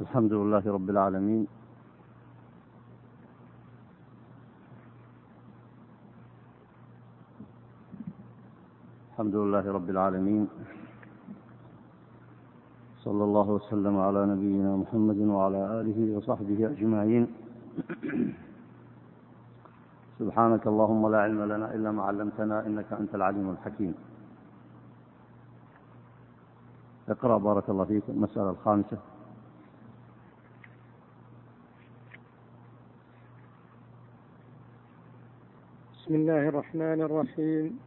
الحمد لله رب العالمين. الحمد لله رب العالمين. صلى الله وسلم على نبينا محمد وعلى آله وصحبه أجمعين. سبحانك اللهم لا علم لنا إلا ما علمتنا إنك أنت العليم الحكيم. اقرأ بارك الله فيك المسألة الخامسة. بسم الله الرحمن الرحيم.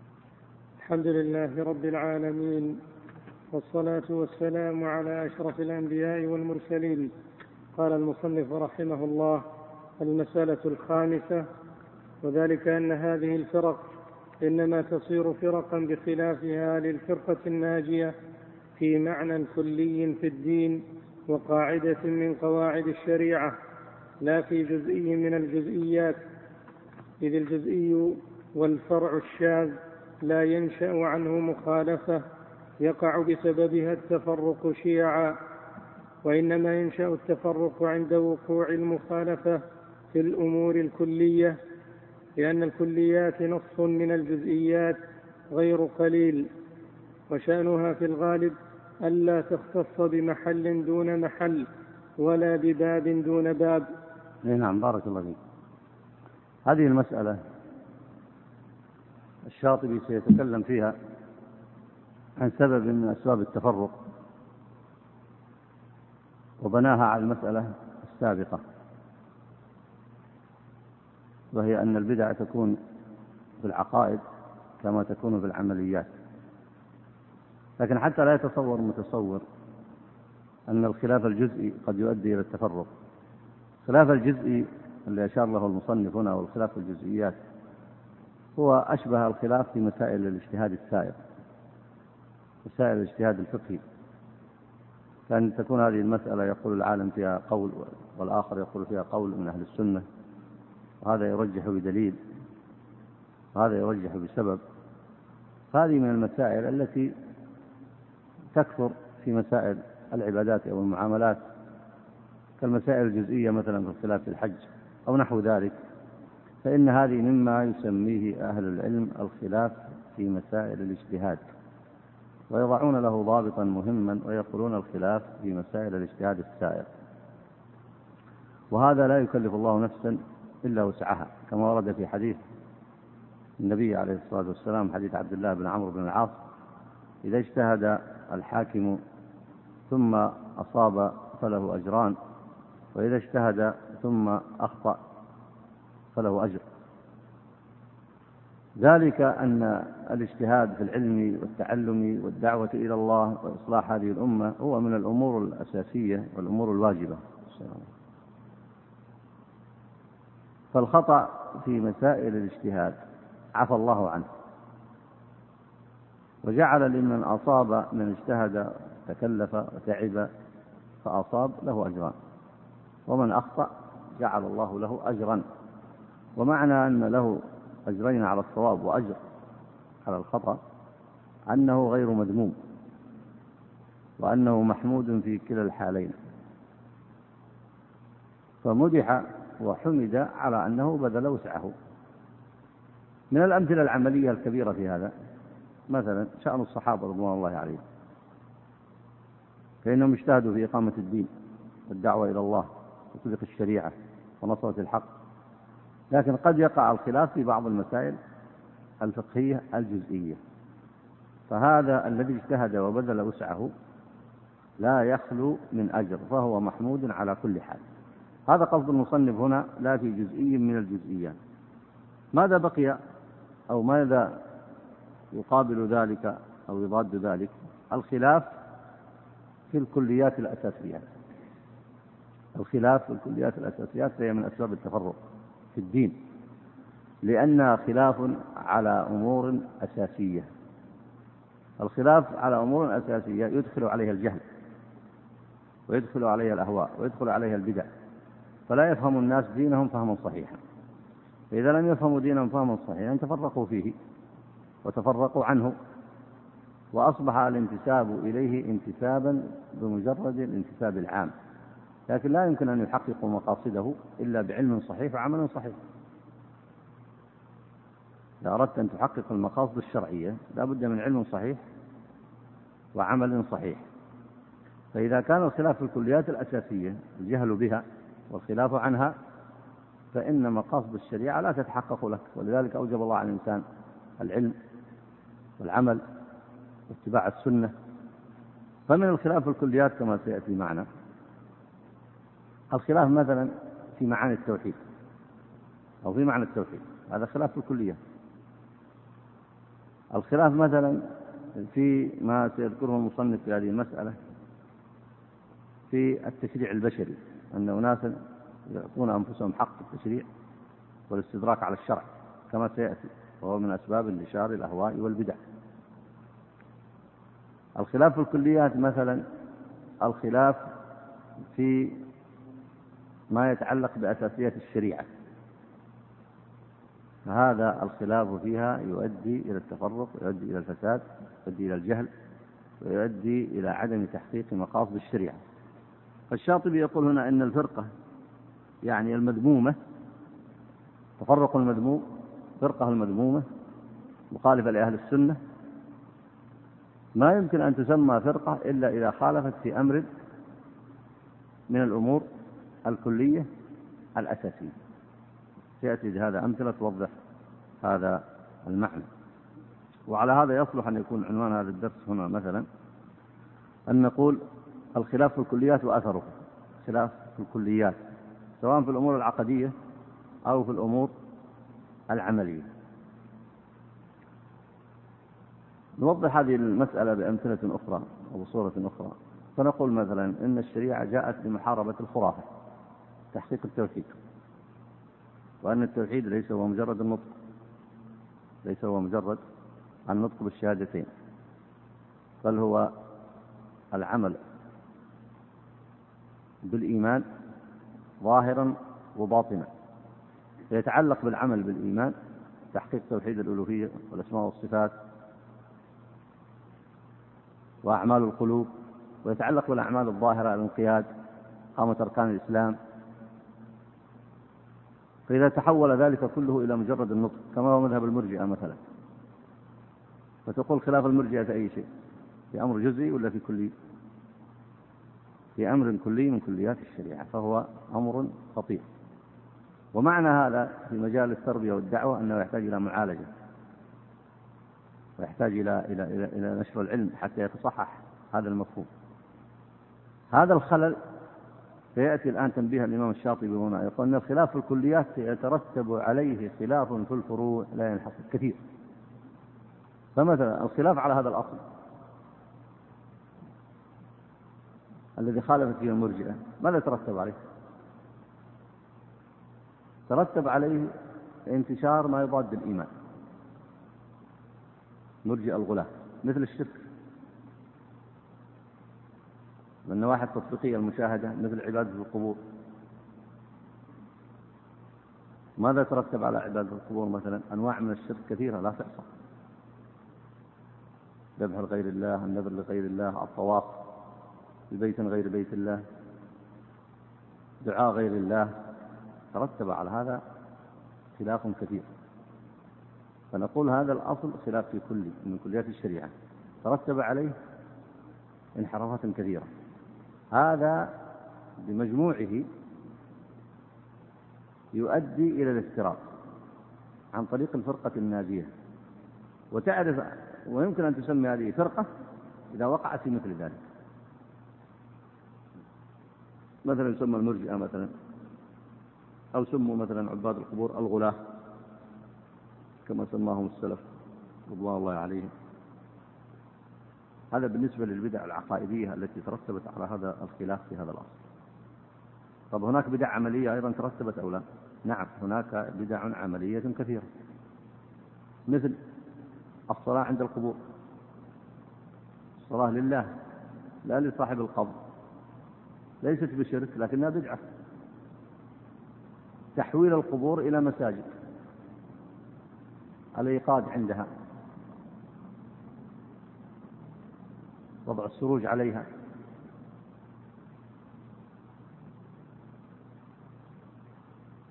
الحمد لله رب العالمين. والصلاة والسلام على أشرف الأنبياء والمرسلين. قال المصنف رحمه الله المسألة الخامسة. وذلك أن هذه الفرق إنما تصير فرقا بخلافها للفرقة الناجية في معنى كلي في الدين وقاعدة من قواعد الشريعة لا في جزئي من الجزئيات. إذ الجزئي والفرع الشاذ لا ينشأ عنه مخالفة يقع بسببها التفرق شيعا وإنما ينشأ التفرق عند وقوع المخالفة في الأمور الكلية لأن الكليات نص من الجزئيات غير قليل وشأنها في الغالب ألا تختص بمحل دون محل ولا بباب دون باب. نعم بارك الله فيك. هذه المسألة الشاطبي سيتكلم فيها عن سبب من أسباب التفرق وبناها على المسألة السابقة وهي أن البدع تكون في العقائد كما تكون في العمليات لكن حتى لا يتصور متصور أن الخلاف الجزئي قد يؤدي إلى التفرق. الخلاف الجزئي اللي أشار له المصنف هنا والخلاف الجزئيات هو أشبه الخلاف في مسائل الاجتهاد السائر مسائل الاجتهاد الفقهي. كان تكون هذه المسألة يقول العالم فيها قول والآخر يقول فيها قول من أهل السنة وهذا يرجح بدليل وهذا يرجح بسبب. هذه من المسائل التي تكثر في مسائل العبادات أو المعاملات كالمسائل الجزئية مثلا في الخلاف في الحج. أو نحو ذلك. فإن هذه مما يسميه أهل العلم الخلاف في مسائل الاجتهاد ويضعون له ضابطا مهما ويقولون الخلاف في مسائل الاجتهاد السائر. وهذا لا يكلف الله نفسا إلا وسعها. كما ورد في حديث النبي عليه الصلاة والسلام حديث عبد الله بن عمرو بن العاص إذا اجتهد الحاكم ثم أصاب فله أجران وإذا اجتهد ثم أخطأ فله أجر. ذلك أن الاجتهاد في العلم والتعلم والدعوة إلى الله وإصلاح هذه الأمة هو من الأمور الأساسية والأمور الواجبة. فالخطأ في مسائل الاجتهاد عفى الله عنه. وجعل لمن أصاب من اجتهد تكلف وتعب فأصاب له أجران. ومن أخطأ جعل الله له أجرا. ومعنى أن له أجرين على الصواب وأجر على الخطأ أنه غير مذموم وأنه محمود في كلا الحالين. فمدح وحمد على أنه بذل وسعه. من الأمثلة العملية الكبيرة في هذا مثلا شأن الصحابة رضوان الله عليهم فإنهم اجتهدوا في إقامة الدين والدعوة إلى الله. وتطبيق الشريعة ونصرة الحق. لكن قد يقع الخلاف في بعض المسائل الفقهية الجزئية. فهذا الذي اجتهد وبذل وسعه لا يخلو من أجر فهو محمود على كل حال. هذا قصد المصنف هنا لا في جزئي من الجزئيات. ماذا بقي أو ماذا يقابل ذلك أو يضاد ذلك؟ الخلاف في الكليات الأساسيات الخلاف في الكليات الأساسيات فهي من أسباب التفرق في الدين لأنها خلاف على أمور أساسية. الخلاف على أمور أساسية يدخل عليها الجهل ويدخل عليها الأهواء ويدخل عليها البدع. فلا يفهم الناس دينهم فهما صحيحا. فإذا لم يفهموا دينهم فهما صحيحا تفرقوا فيه وتفرقوا عنه. وأصبح الانتساب إليه انتسابا بمجرد الانتساب العام. لكن لا يمكن أن يحققوا مقاصده إلا بعلم صحيح وعمل صحيح. إذا أردت أن تحقق المقاصد الشرعية لا بد من علم صحيح وعمل صحيح. فإذا كان الخلاف في الكليات الأساسية الجهل بها والخلاف عنها فإن مقاصد الشريعة لا تتحقق لك. ولذلك أوجب الله على الإنسان العلم والعمل واتباع السنة. فمن الخلاف في الكليات كما سيأتي معنا. الخلاف مثلا في معاني التوحيد أو في معنى التوحيد هذا خلاف في الكليات الخلاف مثلا في ما سيذكره المصنف في هذه المسألة في التشريع البشري أن أناسا يعطون أنفسهم حق التشريع والاستدراك على الشرع كما سيأتي وهو من أسباب انتشار الأهواء والبدع. الخلاف في الكليات مثلا الخلاف في ما يتعلق بأساسيات الشريعة. فهذا الخلاف فيها يؤدي إلى التفرق ويؤدي إلى الفساد يؤدي إلى الجهل ويؤدي إلى عدم تحقيق مقاصد الشريعة. فالشاطبي يقول هنا أن الفرقة يعني المذمومة تفرق المذموم فرقة المذمومة مخالفة لأهل السنة. ما يمكن أن تسمى فرقة إلا إذا خالفت في أمر من الأمور الكلية الأساسية. سيأتي بهذا أمثلة توضح هذا المعنى. وعلى هذا يصلح أن يكون عنوان هذا الدرس هنا مثلا. أن نقول الخلاف في الكليات وأثره. خلاف في الكليات سواء في الأمور العقدية أو في الأمور العملية. نوضح هذه المسألة بأمثلة أخرى أو بصورة أخرى. فنقول مثلا إن الشريعة جاءت لمحاربة الخرافة. تحقيق التوحيد. وأن التوحيد ليس هو مجرد النطق ليس هو مجرد النطق بالشهادتين بل هو العمل بالإيمان ظاهرا وباطنا. فيتعلق بالعمل بالإيمان تحقيق توحيد الألوهية والأسماء والصفات وأعمال القلوب ويتعلق بالأعمال الظاهرة الانقياد قامة أركان الإسلام فإذا تحول ذلك كله إلى مجرد النطق كما هو مذهب المرجئة مثلا. فتقول خلاف المرجئة أي شيء؟ في أمر جزئي ولا في كلي؟ في أمر كلي من كليات الشريعة فهو أمر خطير. ومعنى هذا في مجال التربية والدعوة أنه يحتاج إلى معالجة. ويحتاج إلى إلى إلى, إلى نشر العلم حتى يتصحح هذا المفهوم. هذا الخلل سيأتي الآن تنبيه الإمام الشاطبي هنا. يقول أن الخلاف في الكليات يترتب عليه خلاف في الفروع لا ينحصر. كثير. فمثلا الخلاف على هذا الأصل الذي خالفت فيه المرجئة. ماذا ترتب عليه؟ ترتب عليه انتشار ما يضاد الإيمان مرجئ الغلاة. مثل الشرك. من النواحي التطبيقية المشاهدة مثل عبادة القبور. ماذا ترتب على عبادة القبور مثلا؟ أنواع من الشرك كثيرة لا تحصى. ذبح لغير الله النذر لغير الله الطواف ببيت غير بيت الله دعاء غير الله. ترتب على هذا خلاف كثير. فنقول هذا الأصل خلاف في كل من كليات الشريعة. ترتب عليه انحرافات كثيرة. هذا بمجموعه يؤدي إلى الافتراق عن طريق الفرقة الناجية وتعرف ويمكن أن تسمي هذه فرقة إذا وقعت في مثل ذلك. مثلا يسمى المرجئة مثلا أو سموا مثلا عباد القبور الغلاة كما سماهم السلف رضوان الله عليهم. هذا بالنسبة للبدع العقائدية التي ترتبت على هذا الخلاف في هذا الأصل. طب هناك بدع عملية أيضا ترتبت أو لا؟ نعم هناك بدع عملية كثيرة. مثل الصلاة عند القبور. الصلاة لله لا لصاحب القبر. ليست بشرك لكنها بدعة. تحويل القبور إلى مساجد. الإيقاد عندها. وضع السروج عليها.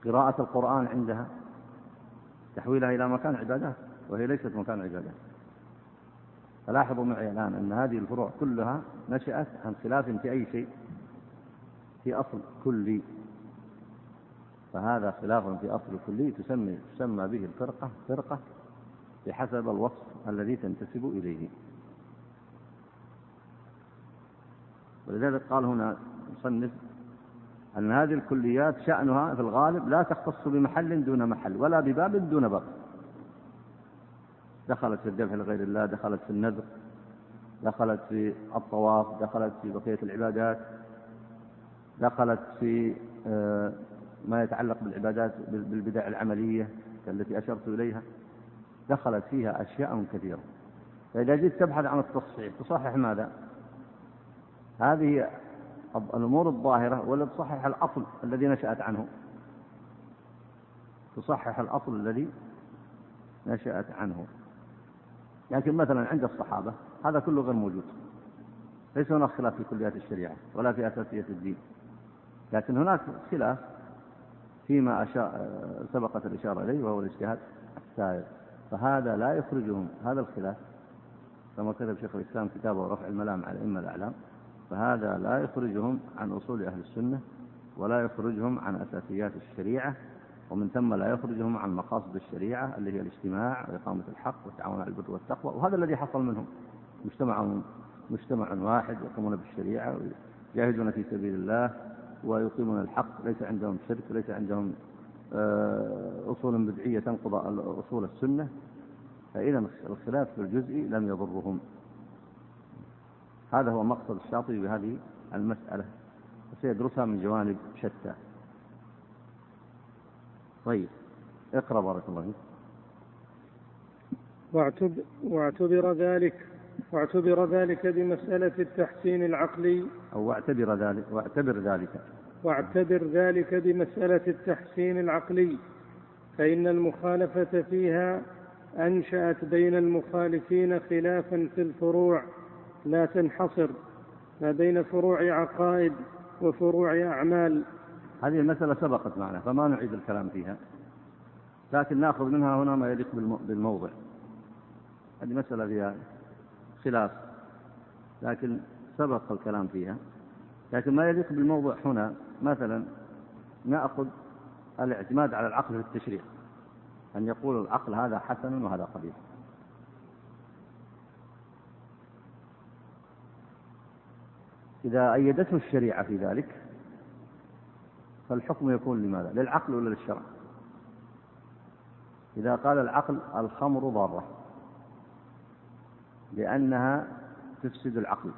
قراءة القرآن عندها تحويلها إلى مكان عبادات وهي ليست مكان عبادات. فلاحظوا معي الآن أن هذه الفروع كلها نشأت عن خلاف في أي شيء في أصل كلي. فهذا خلاف في أصل كلي تسمي تسمى به الفرقة فرقة بحسب الوصف الذي تنتسب إليه. ولذلك قال هنا مصنف أن هذه الكليات شأنها في الغالب لا تختص بمحل دون محل ولا بباب دون باب. دخلت في الذبح لغير الله دخلت في النذر دخلت في الطواف دخلت في بقية العبادات دخلت في آه، ما يتعلق بالعبادات بالبدع العملية التي أشرت إليها. دخلت فيها أشياء كثيرة. فإذا جئت تبحث عن التصحيح تصحح ماذا؟ هذه الأمور الظاهرة ولا تصحح الأصل الذي نشأت عنه. تصحح الأصل الذي نشأت عنه. لكن مثلا عند الصحابة هذا كله غير موجود. ليس هناك خلاف في كليات الشريعة ولا في أساسية الدين. لكن هناك خلاف فيما أشار سبقت الإشارة إليه وهو الاجتهاد السائر. فهذا لا يخرجهم هذا الخلاف كما كتب شيخ الإسلام كتابه رفع الملام على الأئمة الأعلام. فهذا لا يخرجهم عن أصول أهل السنة ولا يخرجهم عن أساسيات الشريعة ومن ثم لا يخرجهم عن مقاصد الشريعة اللي هي الاجتماع وإقامة الحق والتعاون على البر والتقوى وهذا الذي حصل منهم. مجتمع مجتمع واحد يقومون بالشريعة ويجاهدون في سبيل الله ويقيمون الحق ليس عندهم شرك ليس عندهم آه، أصول بدعية تنقض أصول السنة. فإذا الخلاف في لم يضرهم. هذا هو مقصد الشاطبي بهذه المسألة وسيدرسها من جوانب شتى. طيب اقرأ بارك الله فيك. واعتبر, واعتبر ذلك واعتبر ذلك بمسألة التحسين العقلي. أو واعتبر ذلك واعتبر ذلك. واعتبر ذلك بمسألة التحسين العقلي. فإن المخالفة فيها أنشأت بين المخالفين خلافا في الفروع. لا تنحصر ما بين فروع عقائد وفروع أعمال. هذه المسألة سبقت معنا فما نعيد الكلام فيها. لكن نأخذ منها هنا ما يليق بالموضع. هذه مسألة فيها خلاف لكن سبق الكلام فيها. لكن ما يليق بالموضع هنا مثلا نأخذ الاعتماد على العقل في التشريع. أن يقول العقل هذا حسن وهذا قبيح. إذا أيدته الشريعة في ذلك فالحكم يكون لماذا؟ للعقل ولا للشرع؟ إذا قال العقل الخمر ضارة لأنها تفسد العقل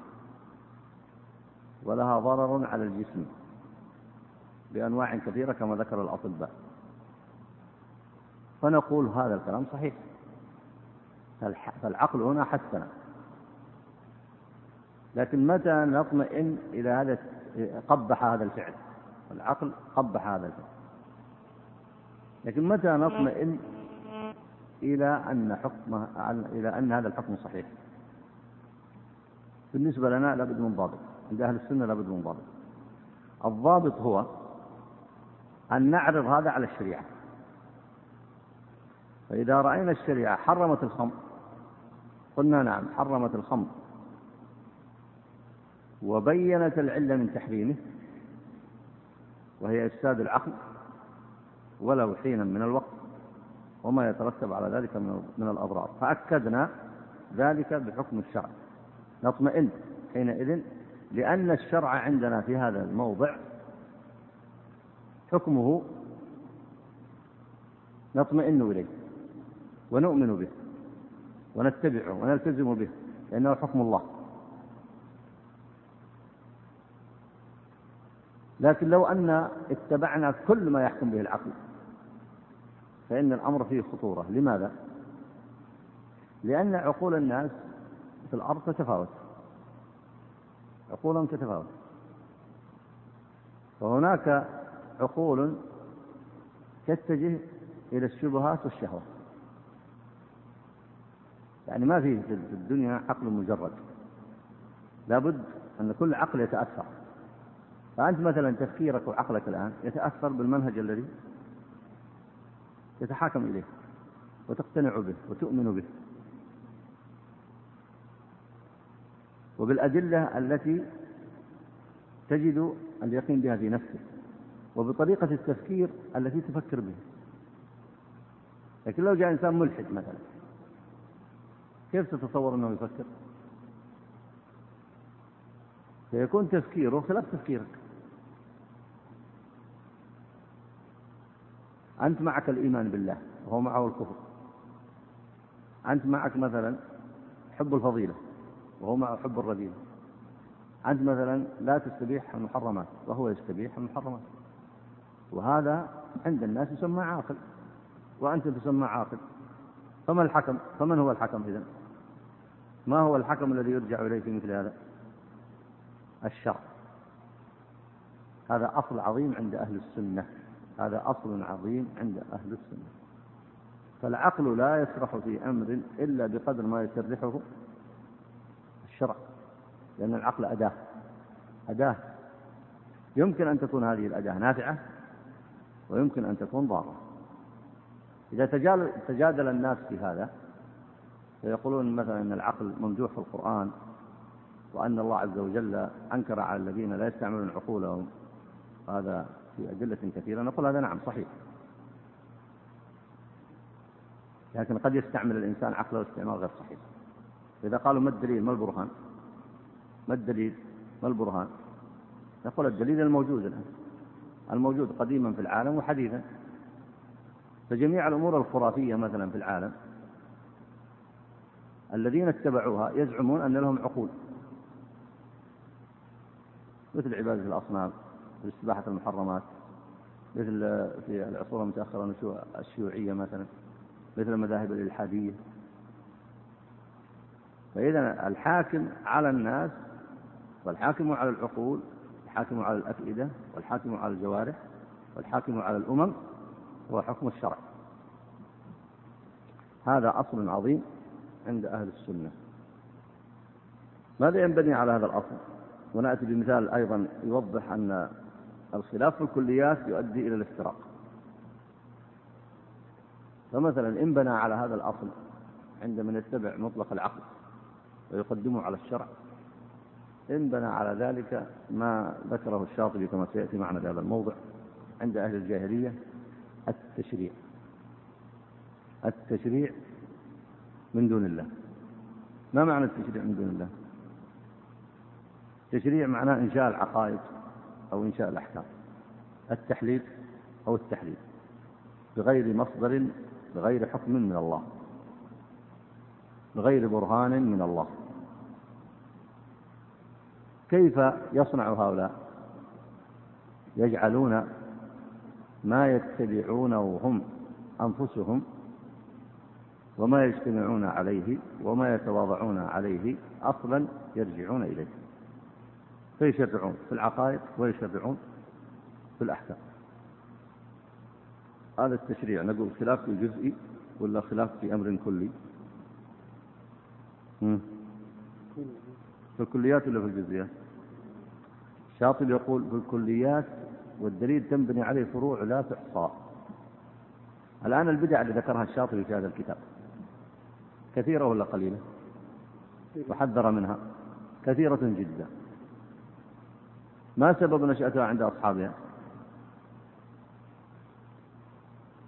ولها ضرر على الجسم بأنواع كثيرة كما ذكر الأطباء فنقول هذا الكلام صحيح فالعقل هنا حسن لكن متى نطمئن إلى هذا قبح هذا الفعل؟ العقل قبح هذا الفعل. لكن متى نطمئن إلى أن حكم إلى أن هذا الحكم صحيح؟ بالنسبة لنا لابد من ضابط. عند أهل السنة لابد من ضابط. الضابط هو أن نعرض هذا على الشريعة. فإذا رأينا الشريعة حرمت الخمر قلنا نعم حرمت الخمر. وبينت العلة من تحريمه وهي إفساد العقل ولو حينا من الوقت وما يترتب على ذلك من الأضرار. فأكدنا ذلك بحكم الشرع. نطمئن حينئذ لأن الشرع عندنا في هذا الموضع حكمه نطمئن إليه ونؤمن به ونتبعه ونلتزم به لأنه حكم الله. لكن لو أن اتبعنا كل ما يحكم به العقل فإن الأمر فيه خطورة. لماذا؟ لأن عقول الناس في الأرض تتفاوت. عقولهم تتفاوت. وهناك عقول تتجه إلى الشبهات والشهوات يعني ما في في الدنيا عقل مجرد. لابد أن كل عقل يتأثر. فأنت مثلا تفكيرك وعقلك الآن يتأثر بالمنهج الذي تتحاكم إليه وتقتنع به وتؤمن به. وبالأدلة التي تجد اليقين بها في نفسك وبطريقة التفكير التي تفكر بها. لكن لو جاء إنسان ملحد مثلا كيف تتصور أنه يفكر؟ فيكون تفكيره خلاف تفكيرك. أنت معك الإيمان بالله وهو معه الكفر. أنت معك مثلا حب الفضيلة وهو معه حب الرذيلة. أنت مثلا لا تستبيح المحرمات وهو يستبيح المحرمات. وهذا عند الناس يسمى عاقل وأنت تسمى عاقل. فما الحكم؟ فمن هو الحكم إذن؟ ما هو الحكم الذي يرجع إليه في مثل هذا؟ الشرع. هذا أصل عظيم عند أهل السنة. هذا أصل عظيم عند أهل السنة. فالعقل لا يسرح في أمر إلا بقدر ما يسرحه الشرع لأن العقل أداة أداة. يمكن أن تكون هذه الأداة نافعة ويمكن أن تكون ضارة. إذا تجادل الناس في هذا فيقولون مثلا أن العقل ممدوح في القرآن وأن الله عز وجل أنكر على الذين لا يستعملون عقولهم هذا في أدلة كثيرة نقول هذا نعم صحيح. لكن قد يستعمل الإنسان عقله استعمال غير صحيح. إذا قالوا ما الدليل؟ ما البرهان؟ ما الدليل؟ ما البرهان؟ نقول الدليل الموجود الآن. الموجود قديما في العالم وحديثا. فجميع الأمور الخرافية مثلا في العالم الذين اتبعوها يزعمون أن لهم عقول. مثل عبادة الأصنام. واستباحة المحرمات مثل في العصور المتأخرة الشيوعية مثلا مثل المذاهب الإلحادية. فإذا الحاكم على الناس والحاكم على العقول الحاكم على الأفئدة والحاكم على الجوارح والحاكم على الأمم هو حكم الشرع. هذا أصل عظيم عند أهل السنة. ماذا ينبني على هذا الأصل؟ ونأتي بمثال أيضا يوضح أن الخلاف في الكليات يؤدي إلى الافتراق. فمثلا إن بنى على هذا الأصل عندما يتبع مطلق العقل ويقدمه على الشرع إن بنى على ذلك ما ذكره الشاطبي كما سيأتي معنا في هذا الموضع عند أهل الجاهلية التشريع. التشريع من دون الله. ما معنى التشريع من دون الله؟ التشريع معناه إنشاء العقائد. أو إنشاء الأحكام. التحليل أو التحليل. بغير مصدر بغير حكم من الله. بغير برهان من الله. كيف يصنع هؤلاء؟ يجعلون ما يتبعونه هم أنفسهم وما يجتمعون عليه وما يتواضعون عليه أصلا يرجعون إليه. فيشرعون في العقائد ويشرعون في الأحكام. هذا التشريع نقول خلاف في جزئي ولا خلاف في أمر كلي؟ في الكليات ولا في الجزئيات؟ الشاطبي يقول في الكليات والدليل تنبني عليه فروع لا تحصى. الآن البدع اللي ذكرها الشاطبي في هذا الكتاب كثيرة ولا قليلة؟ وحذر منها. كثيرة جدا. ما سبب نشأتها عند أصحابها؟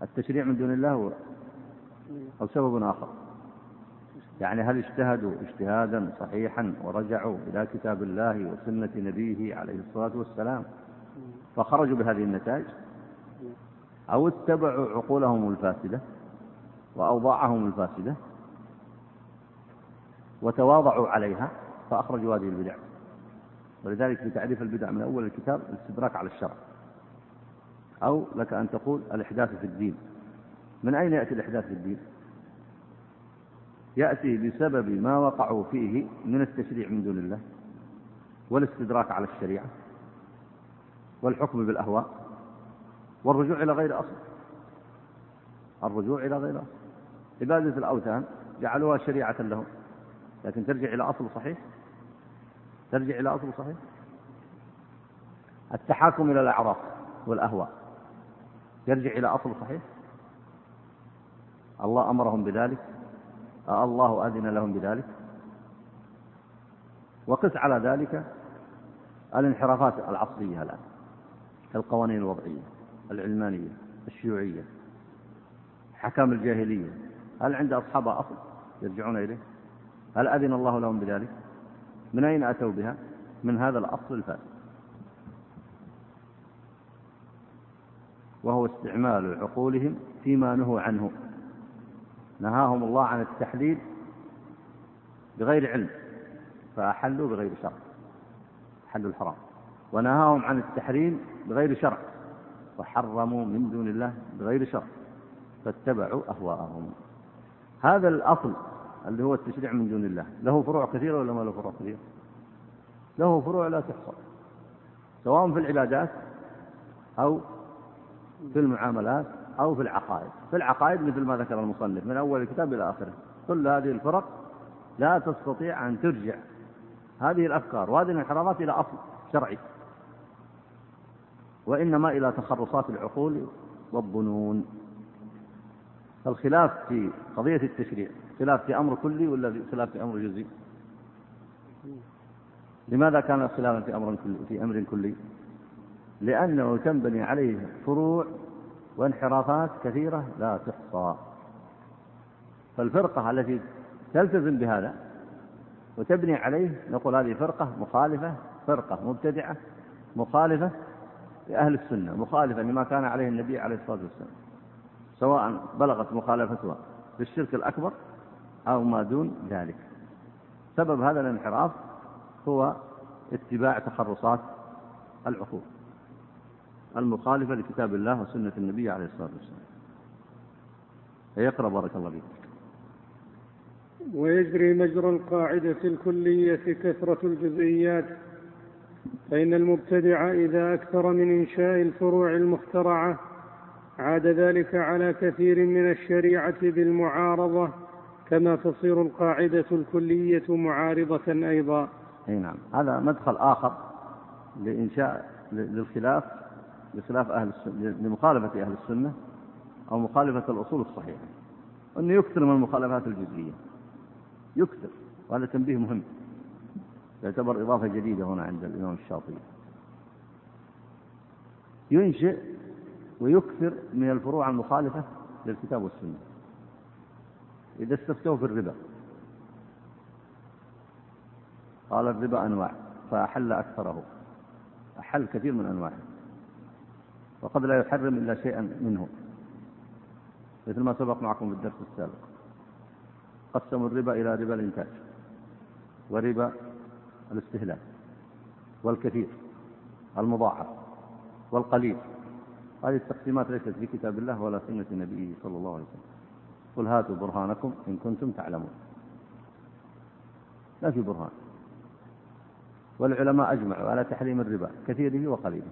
التشريع من دون الله أو سبب آخر؟ يعني هل اجتهدوا اجتهادا صحيحا ورجعوا إلى كتاب الله وسنة نبيه عليه الصلاة والسلام فخرجوا بهذه النتائج؟ أو اتبعوا عقولهم الفاسدة وأوضاعهم الفاسدة وتواضعوا عليها فأخرجوا هذه البدع؟ ولذلك في تعريف البدع من أول الكتاب الاستدراك على الشرع. أو لك أن تقول الإحداث في الدين. من أين يأتي الإحداث في الدين؟ يأتي بسبب ما وقعوا فيه من التشريع من دون الله والاستدراك على الشريعة والحكم بالأهواء والرجوع إلى غير أصل. الرجوع إلى غير أصل. عبادة الأوثان جعلوها شريعة لهم لكن ترجع إلى أصل صحيح؟ ترجع إلى أصل صحيح؟ التحاكم إلى الأعراف والأهواء يرجع إلى أصل صحيح؟ الله أمرهم بذلك الله أذن لهم بذلك. وقس على ذلك الانحرافات العصرية الآن كالقوانين الوضعية العلمانية الشيوعية حكام الجاهلية. هل عند أصحابها أصل يرجعون إليه؟ هل أذن الله لهم بذلك؟ من أين أتوا بها؟ من هذا الأصل الفاسد. وهو استعمال عقولهم فيما نهوا عنه. نهاهم الله عن التحليل بغير علم فأحلوا بغير شرع حلوا الحرام. ونهاهم عن التحريم بغير شرع وحرموا من دون الله بغير شرع فاتبعوا أهواءهم. هذا الأصل اللي هو التشريع من دون الله. له فروع كثيرة ولا ما له فروع كثيرة؟ له فروع لا تحصى. سواء في العبادات أو في المعاملات أو في العقائد. في العقائد مثل ما ذكر المصنف من أول الكتاب إلى آخره. كل هذه الفرق لا تستطيع أن ترجع. هذه الأفكار وهذه الانحرافات إلى أصل شرعي. وإنما إلى تخرصات العقول والظنون. فالخلاف في قضية التشريع خلاف في أمر كلي ولا خلاف في أمر جزئي؟ لماذا كان الخلاف في أمر كلي في أمر كلي؟ لأنه تنبني عليه فروع وانحرافات كثيرة لا تحصى. فالفرقة التي تلتزم بهذا وتبني عليه نقول هذه فرقة مخالفة فرقة مبتدعة مخالفة لأهل السنة مخالفة لما كان عليه النبي عليه الصلاة والسلام سواء بلغت مخالفتها بالشرك الأكبر أو ما دون ذلك. سبب هذا الانحراف هو اتباع تخرصات العقول المخالفة لكتاب الله وسنة النبي عليه الصلاة والسلام. يقرأ بارك الله فيك. ويجري مجرى القاعدة الكلية كثرة الجزئيات فإن المبتدع إذا أكثر من إنشاء الفروع المخترعة عاد ذلك على كثير من الشريعة بالمعارضة كما تصير القاعدة الكلية معارضة أيضا. أي نعم. هذا مدخل آخر لإنشاء للخلاف لخلاف أهل السنة لمخالفة أهل السنة أو مخالفة الأصول الصحيحة. أنه يكثر من المخالفات الجزئية. يكثر وهذا تنبيه مهم. يعتبر إضافة جديدة هنا عند الإمام الشاطبي. ينشئ ويكثر من الفروع المخالفة للكتاب والسنة. إذا استفتوا في الربا. قال الربا أنواع فأحل أكثره. أحل كثير من أنواعه. وقد لا يحرم إلا شيئا منه. مثل ما سبق معكم في الدرس السابق. قسموا الربا إلى ربا الإنتاج وربا الاستهلاك والكثير المضاعف والقليل. هذه التقسيمات ليست في كتاب الله ولا سنة نبيه صلى الله عليه وسلم. قل هاتوا برهانكم إن كنتم تعلمون. لا في برهان. والعلماء أجمعوا على تحريم الربا كثيره وقليله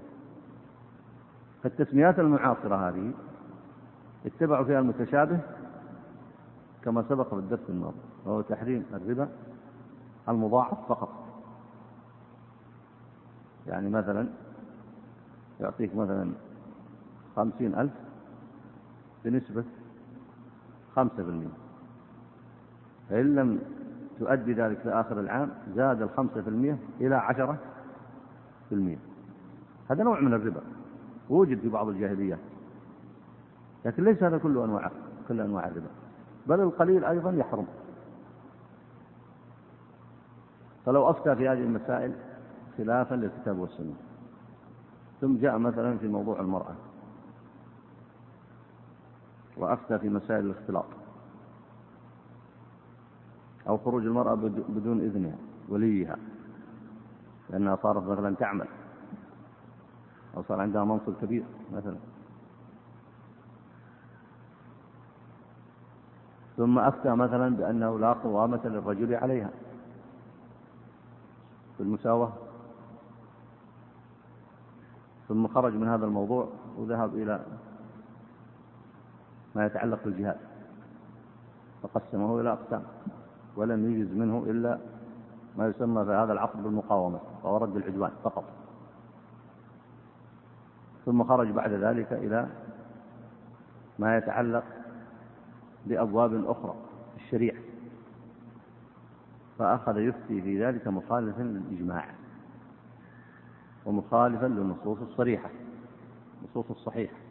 فالتسميات المعاصرة هذه اتبعوا فيها المتشابه كما سبق في الدرس الماضي وهو تحريم الربا المضاعف فقط. يعني مثلا يعطيك مثلا خمسين ألف بنسبة خمسة بالمئة. فإن لم تؤدي ذلك لآخر العام زاد الخمسة في المئة إلى عشرة في المئة هذا نوع من الربا. وجد في بعض الجاهليات لكن ليس هذا كل أنواع كل أنواع الربا. بل القليل أيضا يحرم. فلو أفتى في هذه المسائل خلافا للكتاب والسنة. ثم جاء مثلا في موضوع المرأة. وأفتى في مسائل الاختلاط. أو خروج المرأة بدون إذنها وليها لأنها صارت مثلا تعمل. أو صار عندها منصب كبير مثلا. ثم أفتى مثلا بأنه لا قوامة للرجل عليها. في المساواة. ثم خرج من هذا الموضوع وذهب إلى ما يتعلق بالجهاد. فقسمه إلى أقسام ولم يجز منه إلا ما يسمى في هذا العصر بالمقاومة وهو رد العدوان فقط. ثم خرج بعد ذلك إلى ما يتعلق لأبواب أخرى في الشريعة. فأخذ يفتي في ذلك مخالفا للإجماع ومخالفا للنصوص الصريحة النصوص الصحيحة.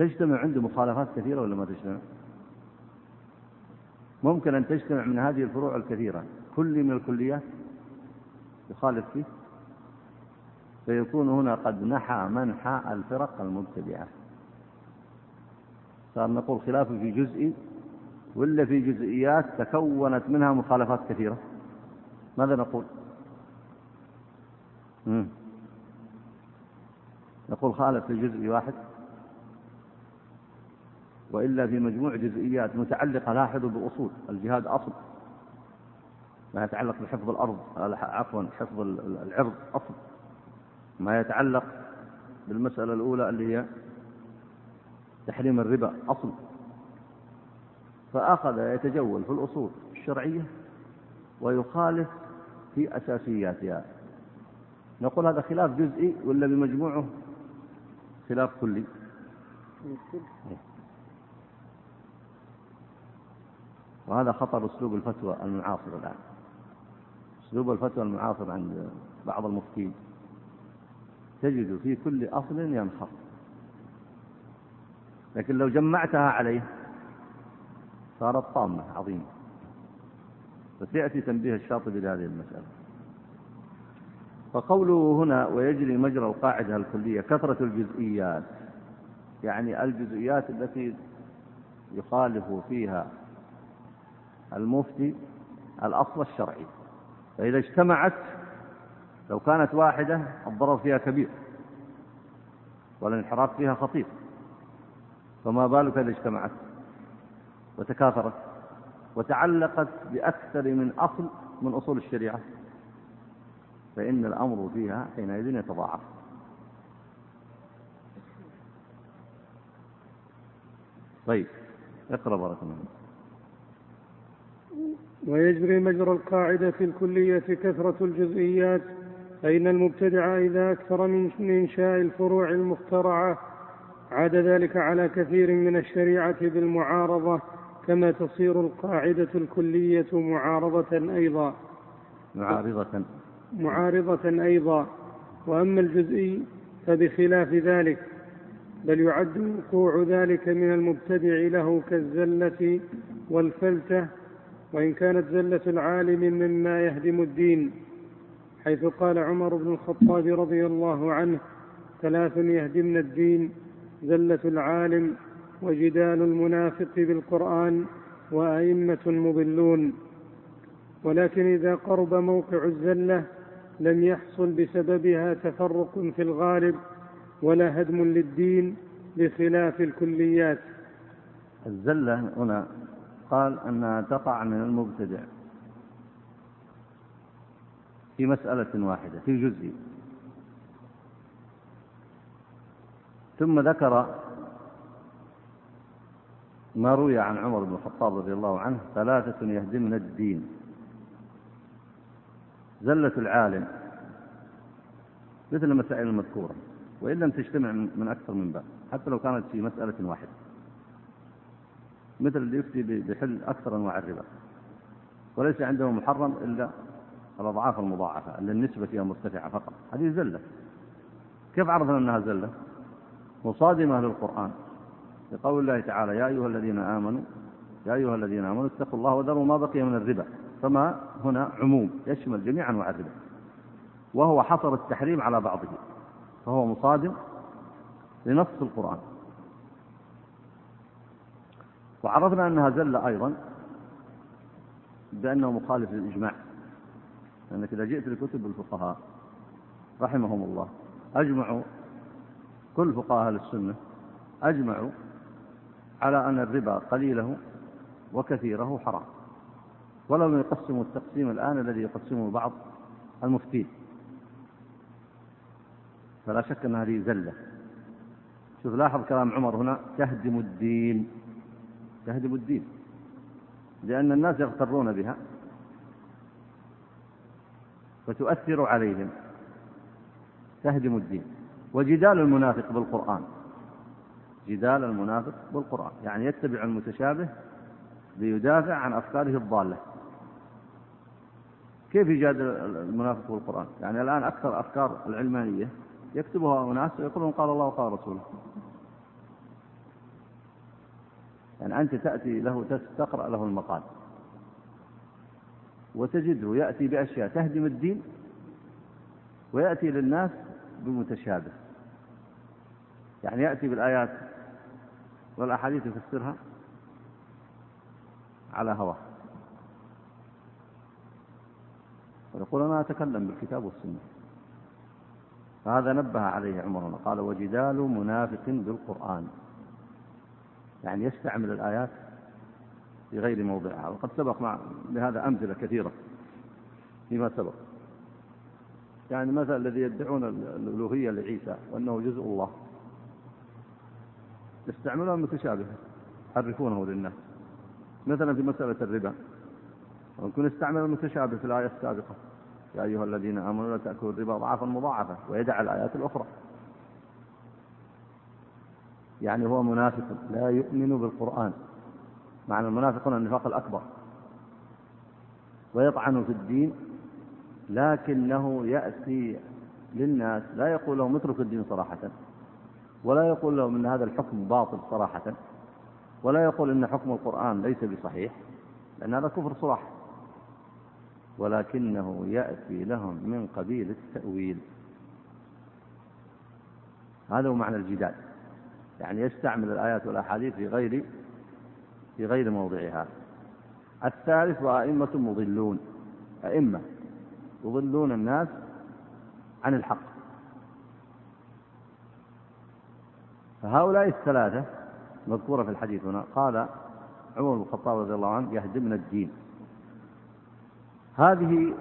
تجتمع عنده مخالفات كثيرة ولا ما تجتمع؟ ممكن أن تجتمع من هذه الفروع الكثيرة. كل من الكليات يخالف فيه. فيكون هنا قد نحى منحى الفرق المبتدعة. صار نقول خلاف في جزئي ولا في جزئيات تكونت منها مخالفات كثيرة؟ ماذا نقول؟ مم. نقول خالف في جزء واحد. وإلا في مجموع جزئيات متعلقة لاحظوا بأصول الجهاد أصل. ما يتعلق بحفظ الأرض عفوا حفظ العرض أصل. ما يتعلق بالمسألة الأولى اللي هي تحريم الربا أصل. فأخذ يتجول في الأصول الشرعية ويخالف في أساسياتها. نقول هذا خلاف جزئي ولا بمجموعه؟ خلاف كلي. وهذا خطر أسلوب الفتوى المعاصر الآن. أسلوب الفتوى المعاصر عند بعض المفتين. تجد في كل أصل ينخر لكن لو جمعتها عليه صارت طامة عظيمة. فسيأتي تنبيه الشاطبي لهذه المسألة. فقوله هنا ويجري مجرى القاعدة الكلية كثرة الجزئيات. يعني الجزئيات التي يخالف فيها المفتي الأصل الشرعي. فإذا اجتمعت لو كانت واحدة الضرر فيها كبير والانحراف فيها خطير. فما بالك إذا اجتمعت وتكاثرت وتعلقت بأكثر من أصل من أصول الشريعة؟ فإن الأمر فيها حينئذ يتضاعف. طيب اقرأ بارك الله ويجري مجرى القاعدة في الكلية كثرة الجزئيات فإن المبتدع إذا أكثر من إنشاء الفروع المخترعة عاد ذلك على كثير من الشريعة بالمعارضة كما تصير القاعدة الكلية معارضة أيضا. معارضة. معارضة أيضا. وأما الجزئي فبخلاف ذلك بل يعد وقوع ذلك من المبتدع له كالزلة والفلتة وإن كانت زلة العالم مما يهدم الدين حيث قال عمر بن الخطاب رضي الله عنه ثلاث يهدمن الدين زلة العالم وجدال المنافق بالقرآن وأئمة مضلون. ولكن إذا قرب موقع الزلة لم يحصل بسببها تفرق في الغالب ولا هدم للدين بخلاف الكليات. الزلة هنا قال أنها تقع من المبتدع في مسألة واحدة في جزء. ثم ذكر ما روي عن عمر بن الخطاب رضي الله عنه ثلاثة يهدمن الدين. زلة العالم مثل المسائل المذكورة وإن لم تجتمع من أكثر من باب حتى لو كانت في مسألة واحدة. مثل اللي يفتي بحل أكثر أنواع الربا. وليس عنده محرم إلا الأضعاف المضاعفة اللي النسبة فيها مرتفعة فقط. هذه زلة. كيف عرفنا أنها زلة؟ مصادمة للقرآن. لقول الله تعالى يا أيها الذين آمنوا يا أيها الذين آمنوا اتقوا الله وذروا ما بقي من الربا. فما هنا عموم يشمل جميع أنواع الربا. وهو حصر التحريم على بعضه. فهو مصادم لنص القرآن. وعرفنا أنها زلة أيضا بأنه مخالف للإجماع. لأنك إذا جئت لكتب الفقهاء رحمهم الله أجمعوا كل فقهاء أهل السنة أجمعوا على أن الربا قليله وكثيره حرام. ولم يقسموا التقسيم الآن الذي يقسمه بعض المفتين. فلا شك أن هذه زلة. شوف لاحظ كلام عمر هنا تهدم الدين. تهدم الدين. لأن الناس يغترون بها. فتؤثر عليهم. تهدم الدين. وجدال المنافق بالقرآن. جدال المنافق بالقرآن. يعني يتبع المتشابه ليدافع عن أفكاره الضالة. كيف يجادل المنافق بالقرآن؟ يعني الآن أكثر أفكار العلمانية يكتبها أناس ويقولون قال الله وقال رسوله. يعني أنت تأتي له تقرأ له المقال. وتجده يأتي بأشياء تهدم الدين ويأتي للناس بمتشابه. يعني يأتي بالآيات والأحاديث يفسرها على هواه. ويقول أنا أتكلم بالكتاب والسنة. فهذا نبه عليه عمر قال وجدال منافق بالقرآن. يعني يستعمل الآيات في غير موضعها. وقد سبق مع لهذا أمثلة كثيرة فيما سبق. يعني مثلا الذي يدعون الألوهية لعيسى وأنه جزء الله. يستعملون المتشابهة يحرفونه للناس. مثلا في مسألة الربا. ويكون يستعمل المتشابه في الآية السابقة يا أيها الذين آمنوا لا تأكلوا الربا ضعفا مضاعفة ويدع الآيات الأخرى. يعني هو منافق لا يؤمن بالقرآن. معنى المنافقون النفاق الأكبر. ويطعن في الدين لكنه يأتي للناس لا يقول لهم اترك الدين صراحة ولا يقول لهم إن هذا الحكم باطل صراحة ولا يقول إن حكم القرآن ليس بصحيح لأن هذا كفر صراحة. ولكنه يأتي لهم من قبيل التأويل. هذا هو معنى الجدال. يعني يستعمل الآيات والأحاديث في غير في غير موضعها. الثالث وأئمة مضلون. أئمة يضلون الناس عن الحق. فهؤلاء الثلاثة مذكورة في الحديث هنا. قال عمر بن الخطاب رضي الله عنه يهدمنا الدين. هذه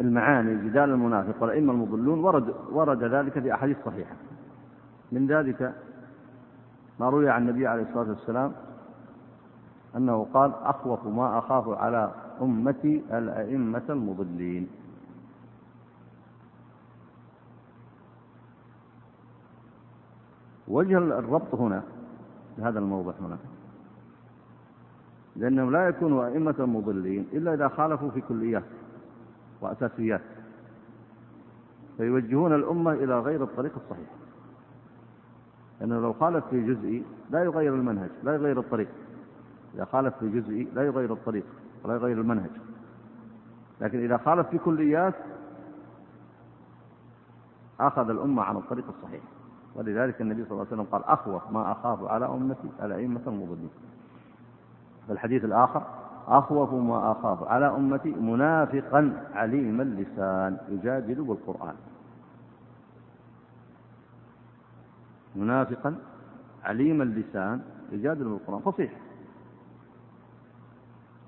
المعاني جدال المنافق والأئمة المضلون ورد ورد ذلك في أحاديث صحيحة. من ذلك ما روي عن النبي عليه الصلاة والسلام أنه قال أخوف ما أخاف على أمتي الأئمة المضلين. وجه الربط هنا في هذا الموضع هنا لأنهم لا يكونوا أئمة مضلين إلا إذا خالفوا في كليات وأساسيات فيوجهون الأمة إلى غير الطريق الصحيح. لأنه لو خالف في جزئي لا يغير المنهج لا يغير الطريق. إذا خالف في جزئي لا يغير الطريق ولا يغير المنهج. لكن إذا خالف في كليات أخذ الأمة عن الطريق الصحيح. ولذلك النبي صلى الله عليه وسلم قال أخوف ما أخاف على أمتي الأئمة المضلين في الحديث الآخر أخوف ما أخاف على أمتي منافقا عليم اللسان يجادل بالقرآن. منافقا عليم اللسان يجادل بالقرآن فصيح.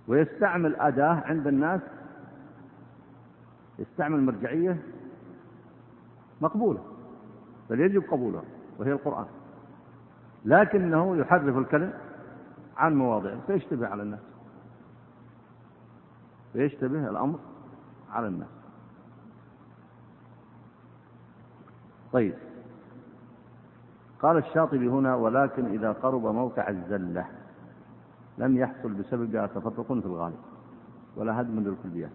ويستعمل أداة عند الناس يستعمل مرجعية مقبولة بل يجب قبولها وهي القرآن. لكنه يحرف الكلم عن مواضعه فيشتبه على الناس. فيشتبه الأمر على الناس. طيب. قال الشاطبي هنا ولكن إذا قرب موقع الزلة لم يحصل بسببها تفرق في الغالب ولا هدم للكليات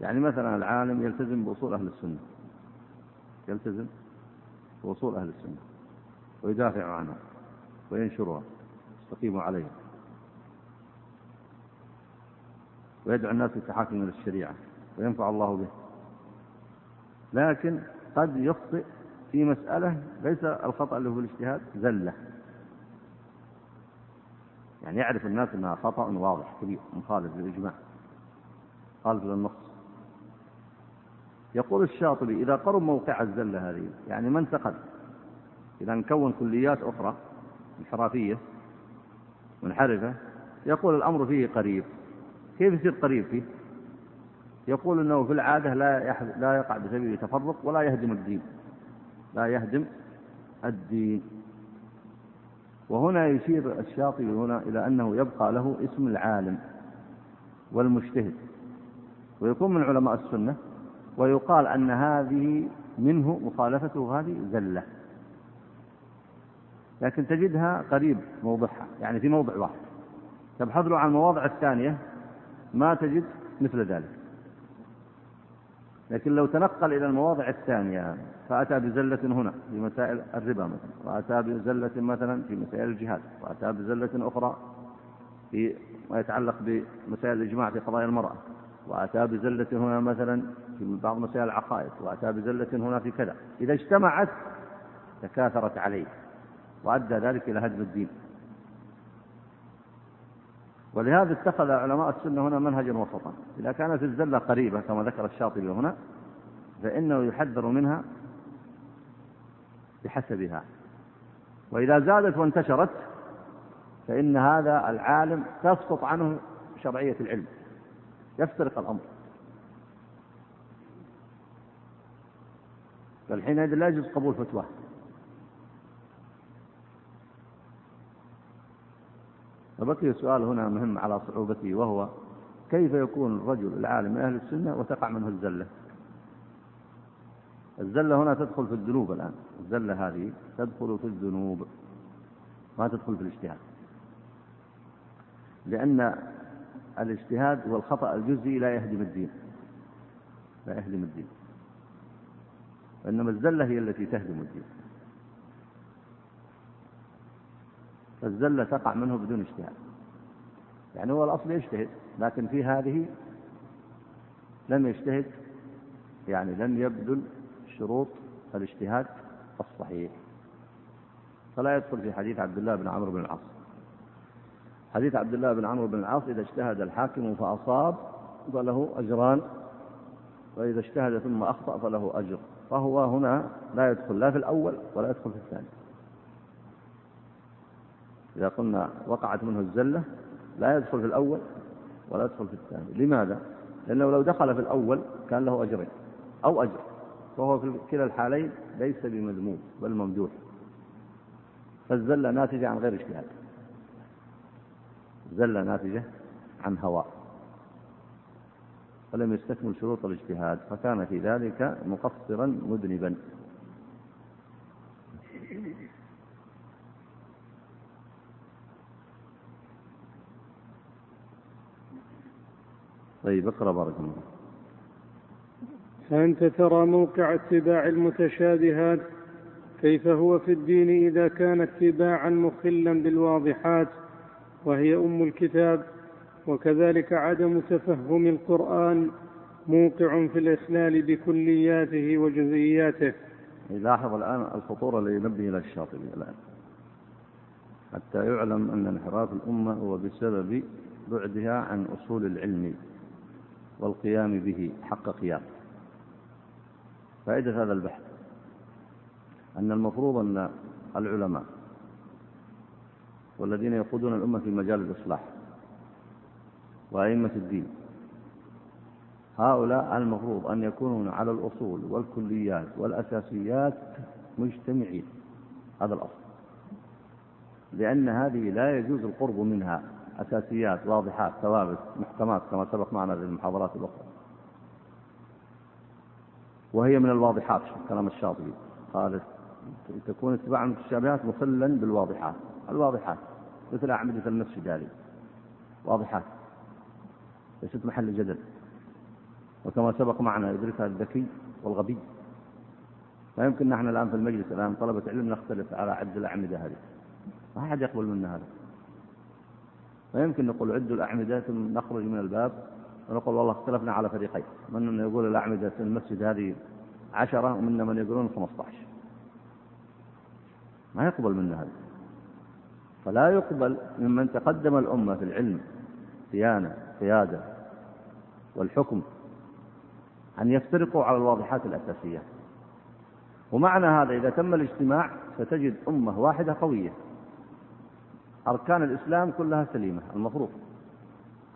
يعني مثلا العالم يلتزم بأصول أهل السنة يلتزم بأصول أهل السنة ويدافع عنها وينشرها يستقيم عليها ويدعو الناس للتحاكم إلى الشريعة وينفع الله به. لكن قد يخطئ في مسألة ليس الخطأ اللي هو الاجتهاد زلة. يعني يعرف الناس أنها خطأ واضح كبير مخالف للإجماع خالف للنص. يقول الشاطبي إذا قرب موقع الزلة هذه يعني ما انتقل إذا نكون كليات أخرى انحرافية منحرفة يقول الأمر فيه قريب. كيف يصير قريب فيه؟ يقول أنه في العادة لا, لا يقع بسبب تفرق ولا يهدم الدين. لا يهدم الدين. وهنا يشير الشاطبي هنا إلى أنه يبقى له اسم العالم والمجتهد. ويكون من علماء السنة ويقال أن هذه منه مخالفته هذه زلة. لكن تجدها قريب موضعها يعني في موضع واحد. تبحث له عن المواضع الثانية ما تجد مثل ذلك. لكن لو تنقل إلى المواضع الثانية فأتى بزلة هنا في مسائل الربا مثلا وأتى بزلة مثلا في مسائل الجهاد وأتى بزلة أخرى في ما يتعلق بمسائل الإجماع في قضايا المرأة وأتى بزلة هنا مثلا في بعض مسائل العقائد وأتى بزلة هنا في كذا. إذا اجتمعت تكاثرت عليه وأدى ذلك إلى هدم الدين. ولهذا اتخذ علماء السنة هنا منهجا وسطا. إذا كانت الزلة قريبة كما ذكر الشاطبي هنا فإنه يحذر منها بحسبها. وإذا زادت وانتشرت فإن هذا العالم تسقط عنه شرعية العلم. يفترق الأمر. فالحينئذ لا يجوز قبول فتواه فبقي سؤال هنا مهم على صعوبته وهو كيف يكون الرجل العالم من أهل السنة وتقع منه الزلة؟ الزلة هنا تدخل في الذنوب الآن. الزلة هذه تدخل في الذنوب ما تدخل في الاجتهاد. لأن الاجتهاد والخطأ الجزئي لا يهدم الدين. لا يهدم الدين. وإنما الزلة هي التي تهدم الدين. فالزلة تقع منه بدون اجتهاد. يعني هو الأصل يجتهد لكن في هذه لم يجتهد يعني لم يبذل شروط الاجتهاد الصحيح. فلا يدخل في حديث عبد الله بن عمرو بن العاص. حديث عبد الله بن عمرو بن العاص إذا اجتهد الحاكم فأصاب فله أجران وإذا اجتهد ثم أخطأ فله أجر. فهو هنا لا يدخل لا في الأول ولا يدخل في الثاني. إذا قلنا وقعت منه الزلة لا يدخل في الأول ولا يدخل في الثاني. لماذا؟ لأنه لو دخل في الأول كان له أجرين. أو أجر. وهو في كلا الحالين ليس بمذموم بل ممدوح. فالزلة ناتجة عن غير اجتهاد. زلة ناتجة عن هواء ولم يستكمل شروط الاجتهاد فكان في ذلك مقصرا مذنبا. طيب اقرأ بارك الله فأنت ترى موقع اتباع المتشابهات كيف هو في الدين إذا كان اتباعا مخلا بالواضحات وهي أم الكتاب وكذلك عدم تفهم القرآن موقع في الإخلال بكلياته وجزئياته. لاحظ الآن الخطورة اللي ينبه إلى الشاطبي الآن. حتى يعلم أن انحراف الأمة هو بسبب بعدها عن أصول العلم. والقيام به حق قيام. فائدة هذا البحث أن المفروض أن العلماء والذين يقودون الأمة في مجال الإصلاح وأئمة الدين هؤلاء المفروض أن يكونون على الأصول والكليات والأساسيات مجتمعين. هذا الأصل. لأن هذه لا يجوز القرب منها. أساسيات واضحات ثوابت محكمات كما سبق معنا في المحاضرات الأخرى. وهي من الواضحات كلام الشاطبي. قال تكون اتباع المتشابهات مخلا بالواضحات. الواضحات مثل أعمدة المسجد هذه واضحات ليست محل جدل. وكما سبق معنا يدركها الذكي والغبي. لا يمكن نحن الآن في المجلس الآن طلبة علم نختلف على عد الأعمدة هذه. ما أحد يقبل منا هذا. لا يمكن نقول عدوا الأعمدة ثم نخرج من الباب ونقول والله اختلفنا على فريقين من يقول الأعمدة في المسجد هذه عشرة ومنا من يقولون 15 ما يقبل منا هذا. فلا يقبل ممن تقدم الأمة في العلم صيانة قيادة والحكم أن يفترقوا على الواضحات الأساسية. ومعنى هذا إذا تم الاجتماع ستجد أمة واحدة قوية. أركان الإسلام كلها سليمة المفروض.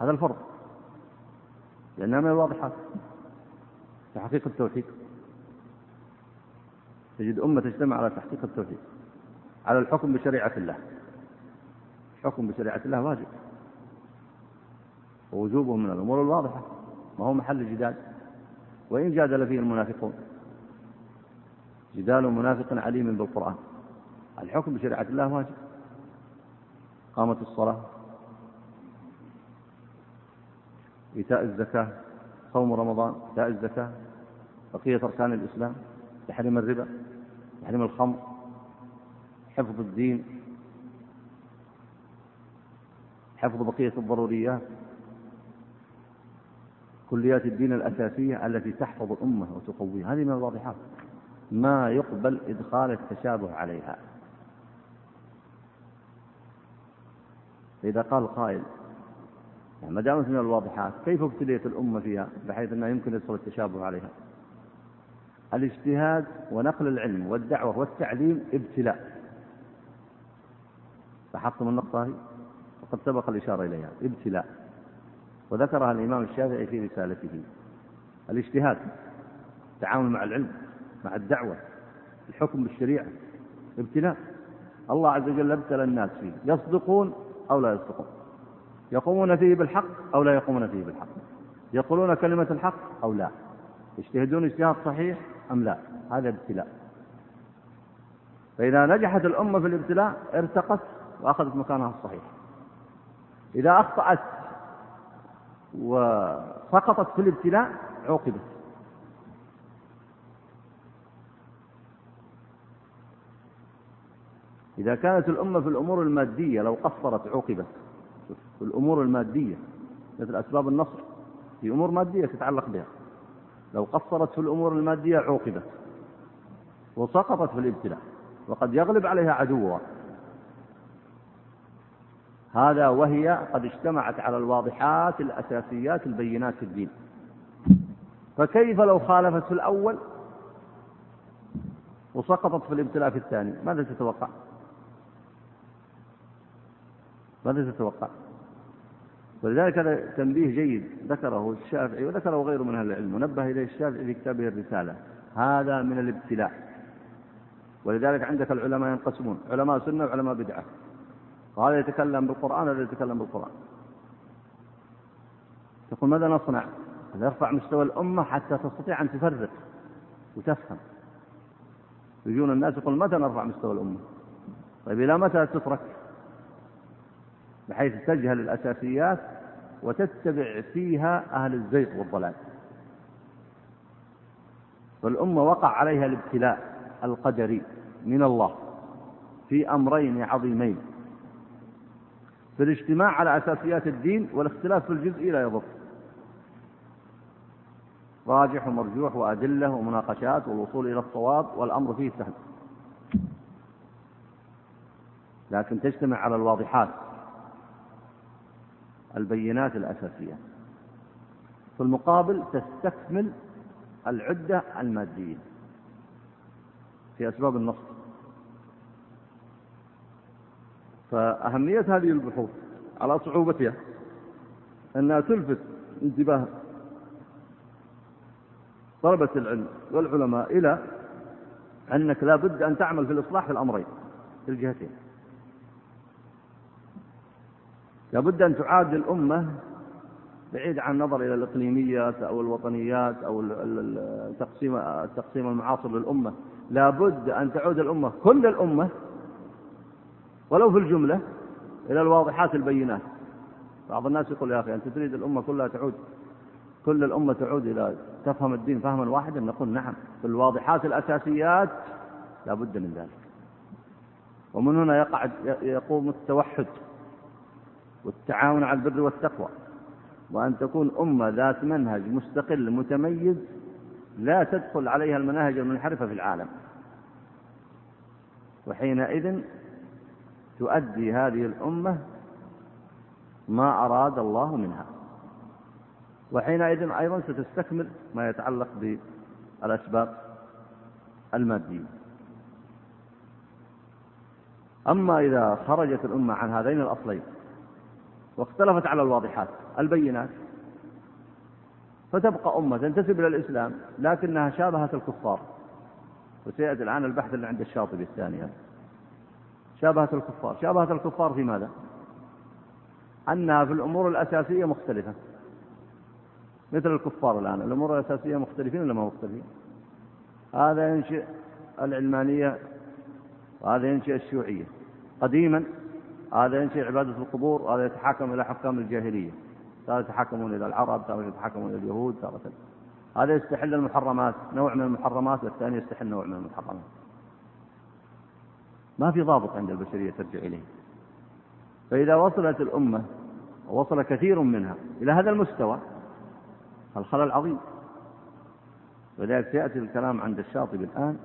هذا الفرض. لأنها من الواضحات في حقيقة التوحيد. تجد أمة تجتمع على تحقيق التوحيد. على الحكم بشريعة الله. الحكم بشريعة الله واجب. ووجوبه من الأمور الواضحة. ما هو محل جدال وإن جادل فيه المنافقون. جدال منافق عليم بالقرآن. الحكم بشريعة الله واجب. قامت الصلاة إيتاء الزكاة صوم رمضان إيتاء الزكاة بقية أركان الإسلام تحريم الربا تحريم الخمر حفظ الدين حفظ بقية الضروريات كليات الدين الأساسية التي تحفظ الأمة وتقويها. هذه من الواضحات. ما يقبل إدخال التشابه عليها. فإذا قال قائل يعني ما دامت من الواضحات كيف ابتليت الأمة فيها؟ بحيث أنه يمكن يدخل التشابه عليها. الاجتهاد ونقل العلم والدعوة والتعليم ابتلاء. لاحظتم النقطة هذه؟ وقد سبق الإشارة إليها. ابتلاء. وذكرها الإمام الشافعي في رسالته. الاجتهاد التعامل مع العلم مع الدعوة الحكم بالشريعة ابتلاء. الله عز وجل ابتلى الناس فيه. يصدقون أو لا يصدقون. يقومون فيه بالحق أو لا يقومون فيه بالحق. يقولون كلمة الحق أو لا. يجتهدون اجتهاد صحيح أم لا. هذا ابتلاء. فإذا نجحت الأمة في الابتلاء ارتقت وأخذت مكانها الصحيح. إذا أخطأت وسقطت في الابتلاء عوقبت. إذا كانت الأمة في الأمور المادية لو قصرت عوقبت. في الأمور المادية مثل أسباب النصر في أمور مادية تتعلق بها. لو قصرت في الأمور المادية عوقبت. وسقطت في الابتلاء. وقد يغلب عليها عدوها. هذا وهي قد اجتمعت على الواضحات الأساسيات البينات في الدين. فكيف لو خالفت في الأول وسقطت في الابتلاء في الثاني؟ ماذا تتوقع؟ ماذا تتوقع. ولذلك هذا تنبيه جيد ذكره الشافعي وذكره غيره من أهل العلم. ونبه إليه الشافعي في كتابه الرسالة. هذا من الابتلاء. ولذلك عندك العلماء ينقسمون. علماء سنة وعلماء بدعة. وهذا يتكلم بالقرآن وهذا يتكلم بالقرآن. تقول ماذا نصنع؟ نرفع مستوى الأمة حتى تستطيع أن تفرق وتفهم. يجون الناس يقول متى نرفع مستوى الأمة؟ طيب إلى متى تترك؟ بحيث تجهل الأساسيات وتتبع فيها أهل الزيغ والضلال. فالأمة وقع عليها الابتلاء القدري من الله في أمرين عظيمين. في الاجتماع على أساسيات الدين والاختلاف في الجزء لا يضر. راجح ومرجوح وأدلة ومناقشات والوصول إلى الصواب والأمر فيه سهل. لكن تجتمع على الواضحات. البينات الأساسية. في المقابل تستكمل العدة المادية. في أسباب النص. فأهمية هذه البحوث على صعوبتها أنها تلفت انتباه طلبة العلم والعلماء إلى أنك لا بد أن تعمل في الإصلاح في الأمرين في الجهتين. لابد أن تعاد الأمة بعيد عن النظر إلى الإقليميات أو الوطنيات أو التقسيم التقسيم المعاصر للأمة. لابد أن تعود الأمة كل الأمة ولو في الجملة إلى الواضحات البينات. بعض الناس يقول يا أخي أنت تريد الأمة كلها تعود. كل الأمة تعود إلى تفهم الدين فهما واحدا نقول نعم. في الواضحات الأساسيات لا بد من ذلك. ومن هنا يقع يقوم التوحد. والتعاون على البر والتقوى. وأن تكون أمة ذات منهج مستقل متميز لا تدخل عليها المناهج المنحرفة في العالم. وحينئذ تؤدي هذه الأمة ما أراد الله منها. وحينئذ أيضا ستستكمل ما يتعلق بالأسباب المادية. أما إذا خرجت الأمة عن هذين الأصلين واختلفت على الواضحات البينات. فتبقى أمة تنتسب إلى الإسلام لكنها شابهت الكفار. وسيأتي الآن البحث اللي عند الشاطبي الثاني. شابهت الكفار. شابهت الكفار في ماذا؟ أنها في الأمور الأساسية مختلفة. مثل الكفار الآن الأمور الأساسية مختلفين ولا ما مختلفين؟ هذا ينشئ العلمانية وهذا ينشئ الشيوعية. قديما هذا ينشئ عبادة القبور وهذا يتحاكم إلى حكام الجاهلية. تارة يتحاكمون إلى العرب تارة يتحاكمون إلى اليهود تارة هذا يستحل المحرمات نوع من المحرمات والثاني يستحل نوع من المحرمات. ما في ضابط عند البشرية ترجع إليه. فإذا وصلت الأمة ووصل كثير منها إلى هذا المستوى الخلل عظيم. ولذلك سيأتي الكلام عند الشاطبي الآن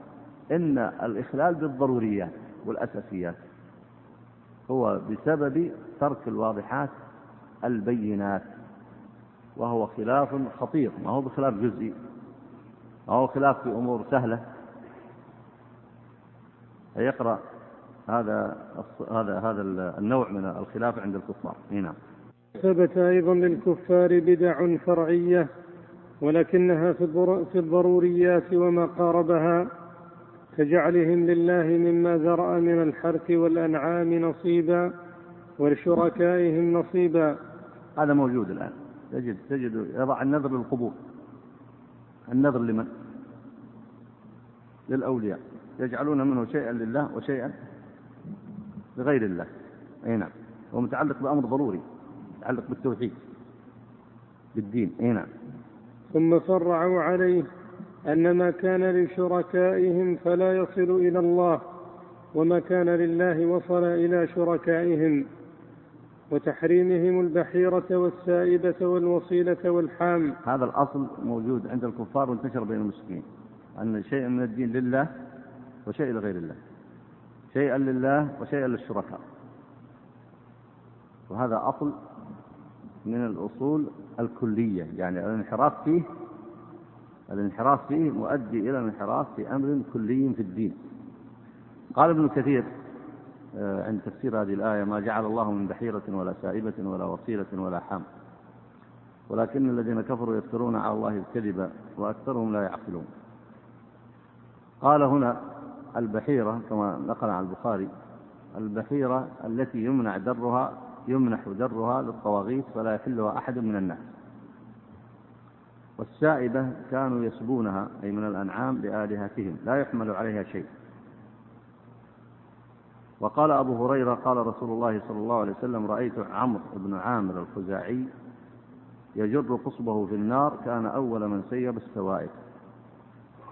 إن الإخلال بالضروريات والأساسيات هو بسبب ترك الواضحات البينات وهو خلاف خطير ما هو بخلاف جزئي ما هو خلاف في أمور سهلة. يقرأ هذا هذا هذا النوع من الخلاف عند الكفار. نعم. ثبت أيضا للكفار بدع فرعية ولكنها في الضروريات وما قاربها. كجعلهم لله مما ذرأ من الحرث والأنعام نصيبا ولشركائهم نصيبا. هذا موجود الآن. تجد تجد يضع النذر للقبور. النذر لمن؟ للأولياء. يجعلون منه شيئا لله وشيئا لغير الله. أي نعم. هو متعلق بأمر ضروري. متعلق بالتوحيد بالدين. أي نعم. ثم فرعوا عليه. أن ما كان لشركائهم فلا يصل إلى الله وما كان لله وصل إلى شركائهم. وتحريمهم البحيرة والسائبة والوصيلة والحام. هذا الأصل موجود عند الكفار وانتشر بين المسلمين أن شيء من الدين لله وشيء لغير الله شيئا لله وشيئا للشركاء. وهذا أصل من الأصول الكلية يعني الانحراف فيه الانحراف فيه مؤدي إلى الانحراف في أمر كلي في الدين. قال ابن كثير آه، عند تفسير هذه الآية ما جعل الله من بحيرة ولا سائبة ولا وصيلة ولا حام. ولكن الذين كفروا يفترون على الله الكذب وأكثرهم لا يعقلون. قال هنا البحيرة كما نقل عن البخاري البحيرة التي يمنع درها يمنح درها للطواغيت فلا يحلها أحد من الناس. والسائبة كانوا يسبونها أي من الأنعام لآلهتهم لا يحمل عليها شيء. وقال أبو هريرة قال رسول الله صلى الله عليه وسلم رأيت عمرو بن عامر الخزاعي يجر قصبه في النار كان أول من سيب السوائب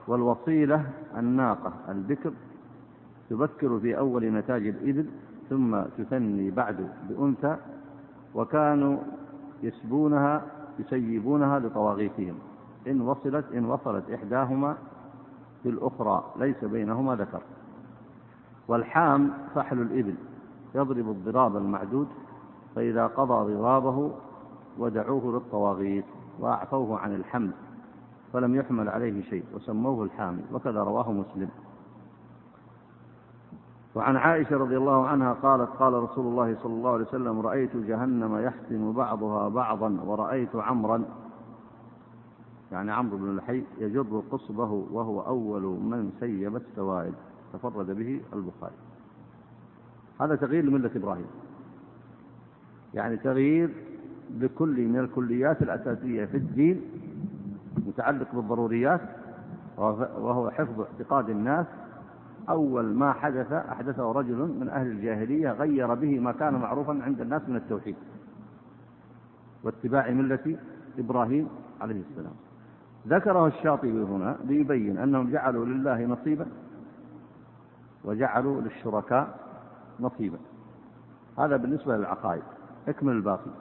والوصيلة الناقة البكر تبكر في أول نتاج الإبل ثم تثني بعد بأنثى وكانوا يسبونها يسيبونها لطواغيتهم. إن وصلت إن وصلت إحداهما بالأخرى ليس بينهما ذكر. والحام فحل الإبل يضرب الضراب المعدود فإذا قضى ضرابه ودعوه للطواغيت وأعفوه عن الحمل فلم يحمل عليه شيء وسموه الحامل وكذا رواه مسلم. وعن عائشة رضي الله عنها قالت قال رسول الله صلى الله عليه وسلم رأيت جهنم يحسن بعضها بعضا ورأيت عمرا يعني عمرو بن الحي يجر قصبه وهو أول من سيب السوائد تفرد به البخاري. هذا تغيير لملة إبراهيم. يعني تغيير لكل من الكليات الأساسية في الدين متعلق بالضروريات وهو حفظ اعتقاد الناس أول ما حدث أحدثه رجل من أهل الجاهلية غير به ما كان معروفا عند الناس من التوحيد واتباع ملة إبراهيم عليه السلام. ذكره الشاطبي هنا ليبين أنهم جعلوا لله نصيبا وجعلوا للشركاء نصيبا. هذا بالنسبة للعقائد. اكمل الباقي.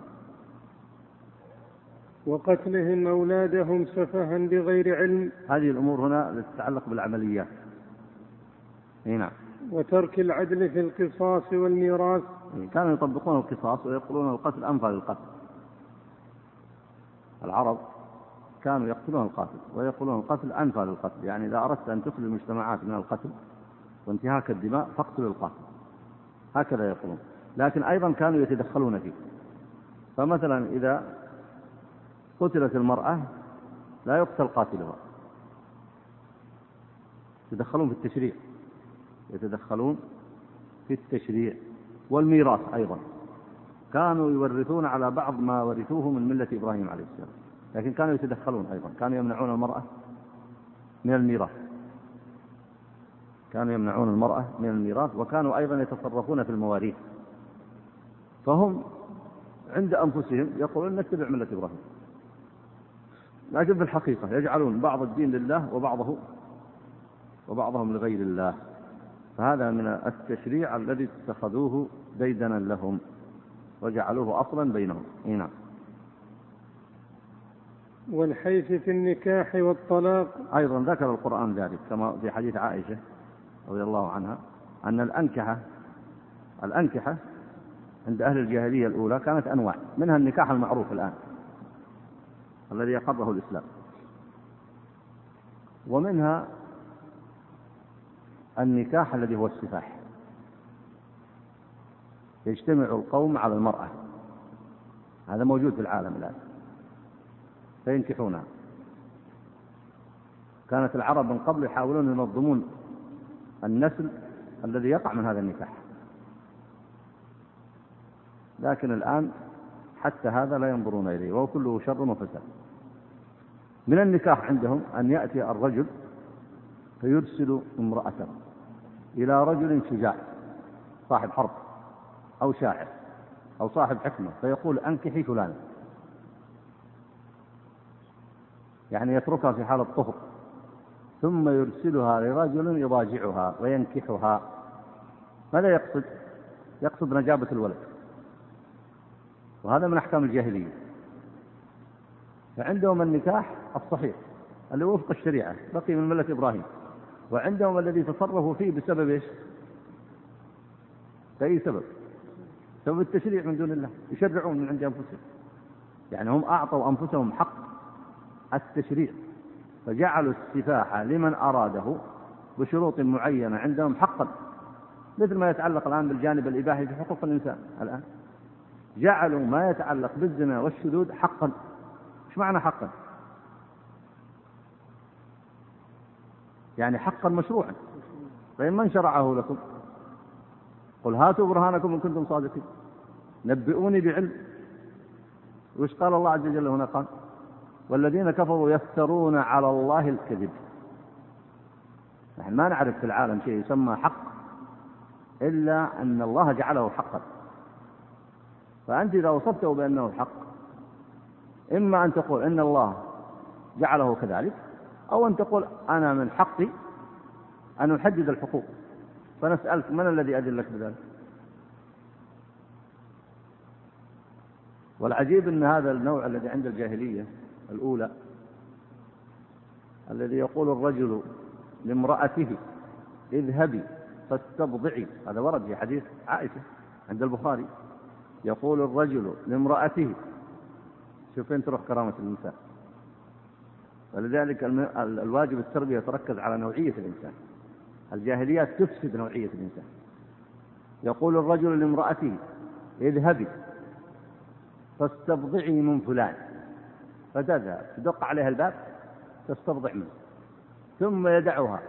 وقتلهم أولادهم سفها بغير علم. هذه الأمور هنا تتعلق بالعمليات. نعم. وترك العدل في القصاص والميراث. كانوا يطبقون القصاص ويقولون القتل أنفى للقتل العرب كانوا يقتلون القاتل ويقولون القتل أنفى للقتل يعني إذا أردت أن تخلي المجتمعات من القتل وانتهاك الدماء فاقتل القاتل. هكذا يقولون. لكن أيضا كانوا يتدخلون فيه. فمثلا إذا قتلت المرأة لا يقتل قاتلها. يتدخلون في التشريع. يتدخلون في التشريع والميراث أيضا. كانوا يورثون على بعض ما ورثوه من ملة إبراهيم عليه السلام. لكن كانوا يتدخلون أيضا. كانوا يمنعون المرأة من الميراث. كانوا يمنعون المرأة من الميراث وكانوا أيضا يتصرفون في المواريث. فهم عند أنفسهم يقولون نتبع ملة إبراهيم. لكن في الحقيقة يجعلون بعض الدين لله وبعضه وبعضهم لغير الله. فهذا من التشريع الذي اتخذوه ديدنا لهم وجعلوه أصلا بينهم. نعم. والحيف في النكاح والطلاق. أيضا ذكر القرآن ذلك كما في حديث عائشة رضي الله عنها أن الأنكحة الأنكحة عند أهل الجاهلية الأولى كانت أنواع منها النكاح المعروف الآن الذي أقره الإسلام ومنها النكاح الذي هو السفاح. يجتمع القوم على المرأة. هذا موجود في العالم الآن. فينكحونها. كانت العرب من قبل يحاولون ينظمون النسل الذي يقع من هذا النكاح. لكن الآن حتى هذا لا ينظرون إليه وهو كله شر وفساد. من النكاح عندهم أن يأتي الرجل فيرسل امرأته. إلى رجل شجاع صاحب حرب أو شاعر أو صاحب حكمة فيقول أنكحي فلانا. يعني يتركها في حالة طهر ثم يرسلها لرجل يضاجعها وينكحها. ماذا يقصد؟ يقصد نجابة الولد. وهذا من أحكام الجاهلية. فعندهم النكاح الصحيح اللي وفق الشريعة بقي من ملة إبراهيم. وعندهم الذي تصرفوا فيه بسبب إيش؟ بأي سبب؟ سبب التشريع من دون الله يشرعون من عند أنفسهم. يعني هم أعطوا أنفسهم حق التشريع فجعلوا السفاح لمن أراده بشروط معينة عندهم حقا. مثل ما يتعلق الآن بالجانب الإباحي في حقوق الإنسان الآن. جعلوا ما يتعلق بالزنا والشذوذ حقا. إيش معنى حقا؟ يعني حقا مشروعا. طيب من شرعه لكم قل هاتوا برهانكم إن كنتم صادقين. نبئوني بعلم. وش قال الله عز وجل هنا؟ قال والذين كفروا يفترون على الله الكذب. نحن ما نعرف في العالم شيء يسمى حق إلا أن الله جعله حقا. فأنت إذا وصفته بأنه حق إما أن تقول إن الله جعله كذلك أو أن تقول أنا من حقي أن أحدد الحقوق. فنسألك من الذي أذن لك بذلك؟ والعجيب أن هذا النوع الذي عند الجاهلية الأولى الذي يقول الرجل لامرأته اذهبي فاستبضعي. هذا ورد في حديث عائشة عند البخاري. يقول الرجل لامرأته شوف فين تروح كرامة النساء. ولذلك الواجب التربية يتركز على نوعية الإنسان. الجاهليات تفسد نوعية الإنسان. يقول الرجل لامرأته اذهبي فاستبضعي من فلان. فتذهب تدق عليها الباب تستبضع منه. ثم يدعها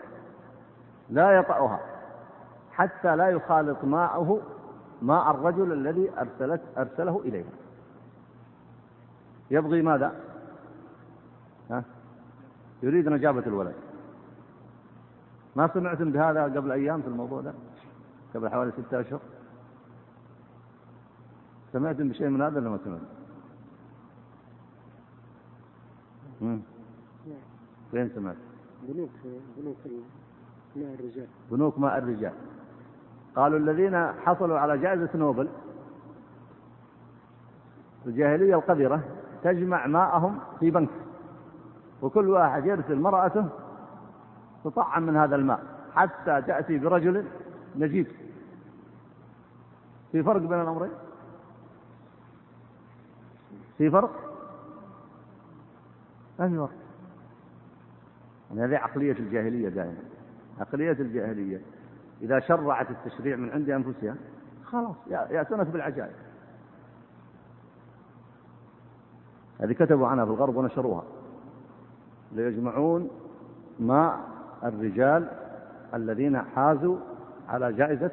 لا يطأها حتى لا يخالط ماءه ماء الرجل الذي أرسلت أرسله إليها. يبغي ماذا؟ يريد نجابة الولد. ما سمعتم بهذا قبل أيام في الموضوع ده؟ قبل حوالي ستة أشهر. سمعتم بشيء من هذا ولا ما سمعتم؟ فين سمعت بنوك بنوك ماء الرجال. بنوك ماء الرجال. قالوا الذين حصلوا على جائزة نوبل الجاهلية القذرة تجمع ماءهم في بنك. وكل واحد يرسل مرأته تطعم من هذا الماء حتى تأتي برجل نجيب. في فرق بين الأمرين؟ في فرق؟ ما في فرق؟ يعني هذه عقلية الجاهلية دائما. عقلية الجاهلية. إذا شرعت التشريع من عند أنفسها خلاص يأتونك بالعجائب. هذه كتبوا عنها في الغرب ونشروها. ليجمعون ماء الرجال الذين حازوا على جائزة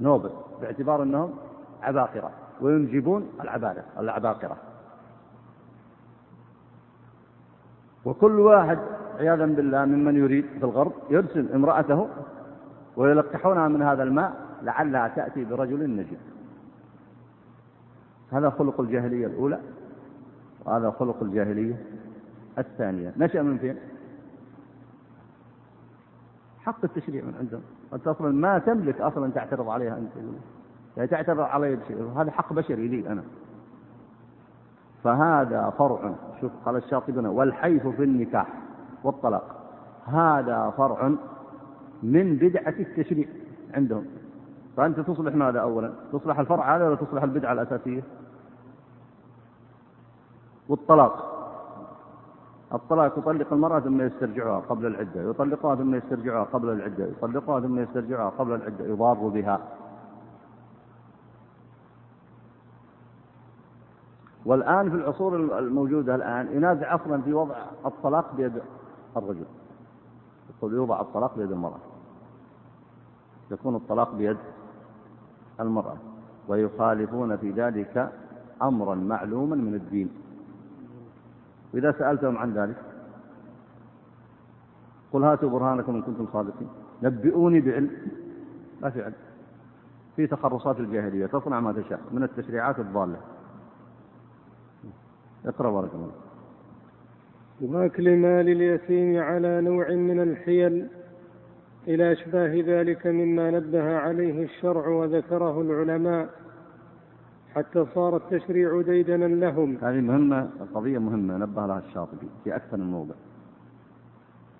نوبل باعتبار أنهم عباقرة وينجبون العبادة العباقرة. وكل واحد عياذا بالله ممن يريد في الغرب يرسل امرأته ويلقحونها من هذا الماء لعلها تأتي برجل نجد. هذا خلق الجاهلية الأولى وهذا خلق الجاهلية الثانية. نشأ من فين؟ حق التشريع من عندهم. أنت أصلا ما تملك أصلا تعترض عليها أنت. يعني تعترض علي بشيء. هذا حق بشري لي أنا. فهذا فرع. شوف قال الشاطبي والحيف في النكاح والطلاق. هذا فرع من بدعة التشريع عندهم. فأنت تصلح ماذا أولا؟ تصلح الفرع هذا ولا تصلح البدعة الأساسية؟ والطلاق. الطلاق يطلق المرأة ثم يسترجعها قبل العدة يطلقها ثم يسترجعها قبل العدة يطلقها ثم يسترجعها قبل العدة يضار بها. والآن في العصور الموجودة الآن ينازع أصلا في وضع الطلاق بيد الرجل. يقول يوضع الطلاق بيد المرأة. يكون الطلاق بيد المرأة. ويخالفون في ذلك أمرا معلوما من الدين. وإذا سألتهم عن ذلك قل هاتوا برهانكم إن كنتم صادقين. نبئوني بعلم ما في علم في تخرصات الجاهلية تصنع ما تشاء من التشريعات الضالة. اقرأ بارك الله وأكل مال اليتيم على نوع من الحيل إلى أشباه ذلك مما نبه عليه الشرع وذكره العلماء. حتى صار التشريع ديدنا لهم. هذه مهمة قضية مهمة نبه لها الشاطبي في أكثر من موضع.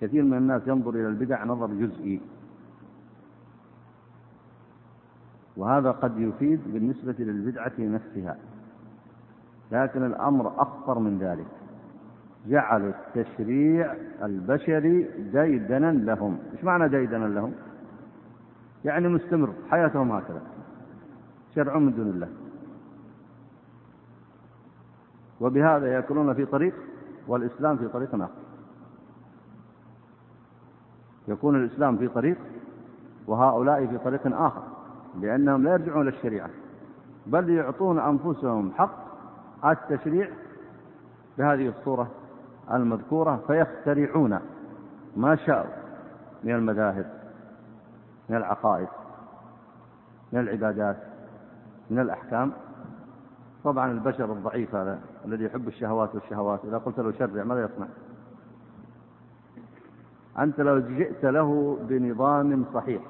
كثير من الناس ينظر إلى البدع نظر جزئي. وهذا قد يفيد بالنسبة للبدعة نفسها. لكن الأمر أخطر من ذلك. جعلوا التشريع البشري ديدنا لهم. إيش معنى ديدنا لهم؟ يعني مستمر حياتهم هكذا. شرع من دون الله. وبهذا يأكلون في طريق والإسلام في طريق آخر. يكون الإسلام في طريق وهؤلاء في طريق آخر لأنهم لا يرجعون للشريعة بل يعطون أنفسهم حق التشريع بهذه الصورة المذكورة فيخترعون ما شاءوا من المذاهب من العقائد من العبادات من الأحكام. طبعا البشر الضعيف هذا الذي يحب الشهوات والشهوات. إذا قلت له شرع ماذا يصنع؟ أنت لو جئت له بنظام صحيح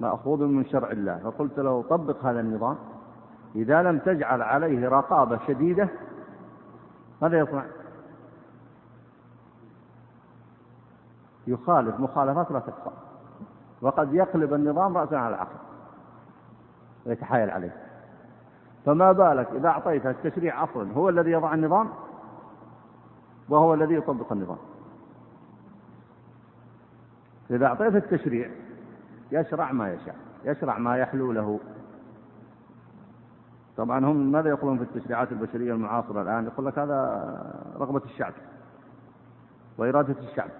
مأخوذ من شرع الله فقلت له طبق هذا النظام إذا لم تجعل عليه رقابة شديدة ماذا يصنع؟ يخالف مخالفات لا تحصى. وقد يقلب النظام رأسا على العقل ويتحايل عليه. فما بالك إذا أعطيته التشريع أصلا هو الذي يضع النظام؟ وهو الذي يطبق النظام. إذا أعطيته التشريع يشرع ما يشاء يشرع ما يحلو له. طبعا هم ماذا يقولون في التشريعات البشرية المعاصرة الآن؟ يقول لك هذا رغبة الشعب وإرادة الشعب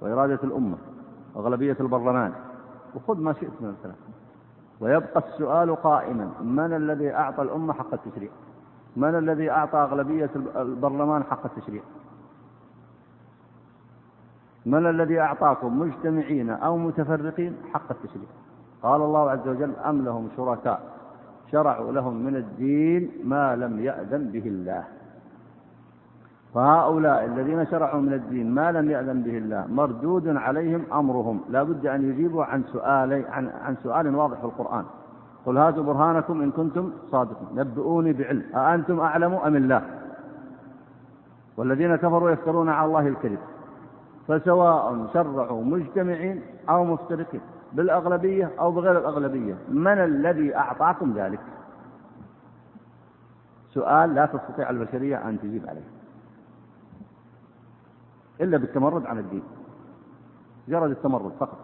وإرادة الأمة وأغلبية البرلمان. وخذ ما شئت من الكلام ويبقى السؤال قائما من الذي أعطى الأمة حق التشريع؟ من الذي أعطى أغلبية البرلمان حق التشريع؟ من الذي أعطاكم مجتمعين أو متفرقين حق التشريع؟ قال الله عز وجل أم لهم شركاء شرعوا لهم من الدين ما لم يأذن به الله. فهؤلاء الذين شرعوا من الدين ما لم يأذن به الله مردود عليهم أمرهم. لا بد أن يجيبوا عن سؤال عن, عن سؤال واضح في القرآن. قل هاتوا برهانكم إن كنتم صادقين. نبئوني بعلم. أأنتم أعلم أم الله؟ والذين كفروا يفترون على الله الكذب. فسواء شرعوا مجتمعين أو مفترقين بالأغلبية أو بغير الأغلبية من الذي أعطاكم ذلك؟ سؤال لا تستطيع البشرية أن تجيب عليه. إلا بالتمرد على الدين. مجرد التمرد فقط.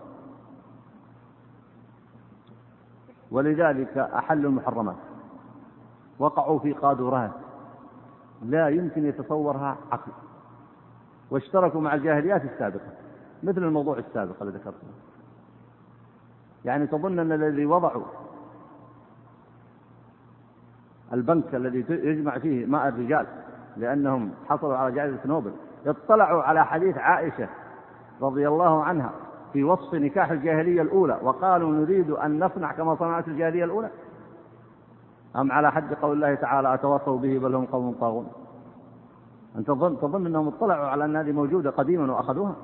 ولذلك أحلوا المحرمات. وقعوا في قادورات. لا يمكن يتصورها عقل. واشتركوا مع الجاهليات السابقة. مثل الموضوع السابق الذي ذكرته. يعني تظن أن الذي وضعوا البنك الذي يجمع فيه ماء الرجال لأنهم حصلوا على جائزة نوبل اطلعوا على حديث عائشة رضي الله عنها في وصف نكاح الجاهلية الأولى وقالوا نريد أن نصنع كما صنعت الجاهلية الأولى. أم على حد قول الله تعالى أتواصوا به بل هم قوم طاغون. أنت تظن, تظن أنهم اطلعوا على أن هذه موجودة قديما وأخذوها؟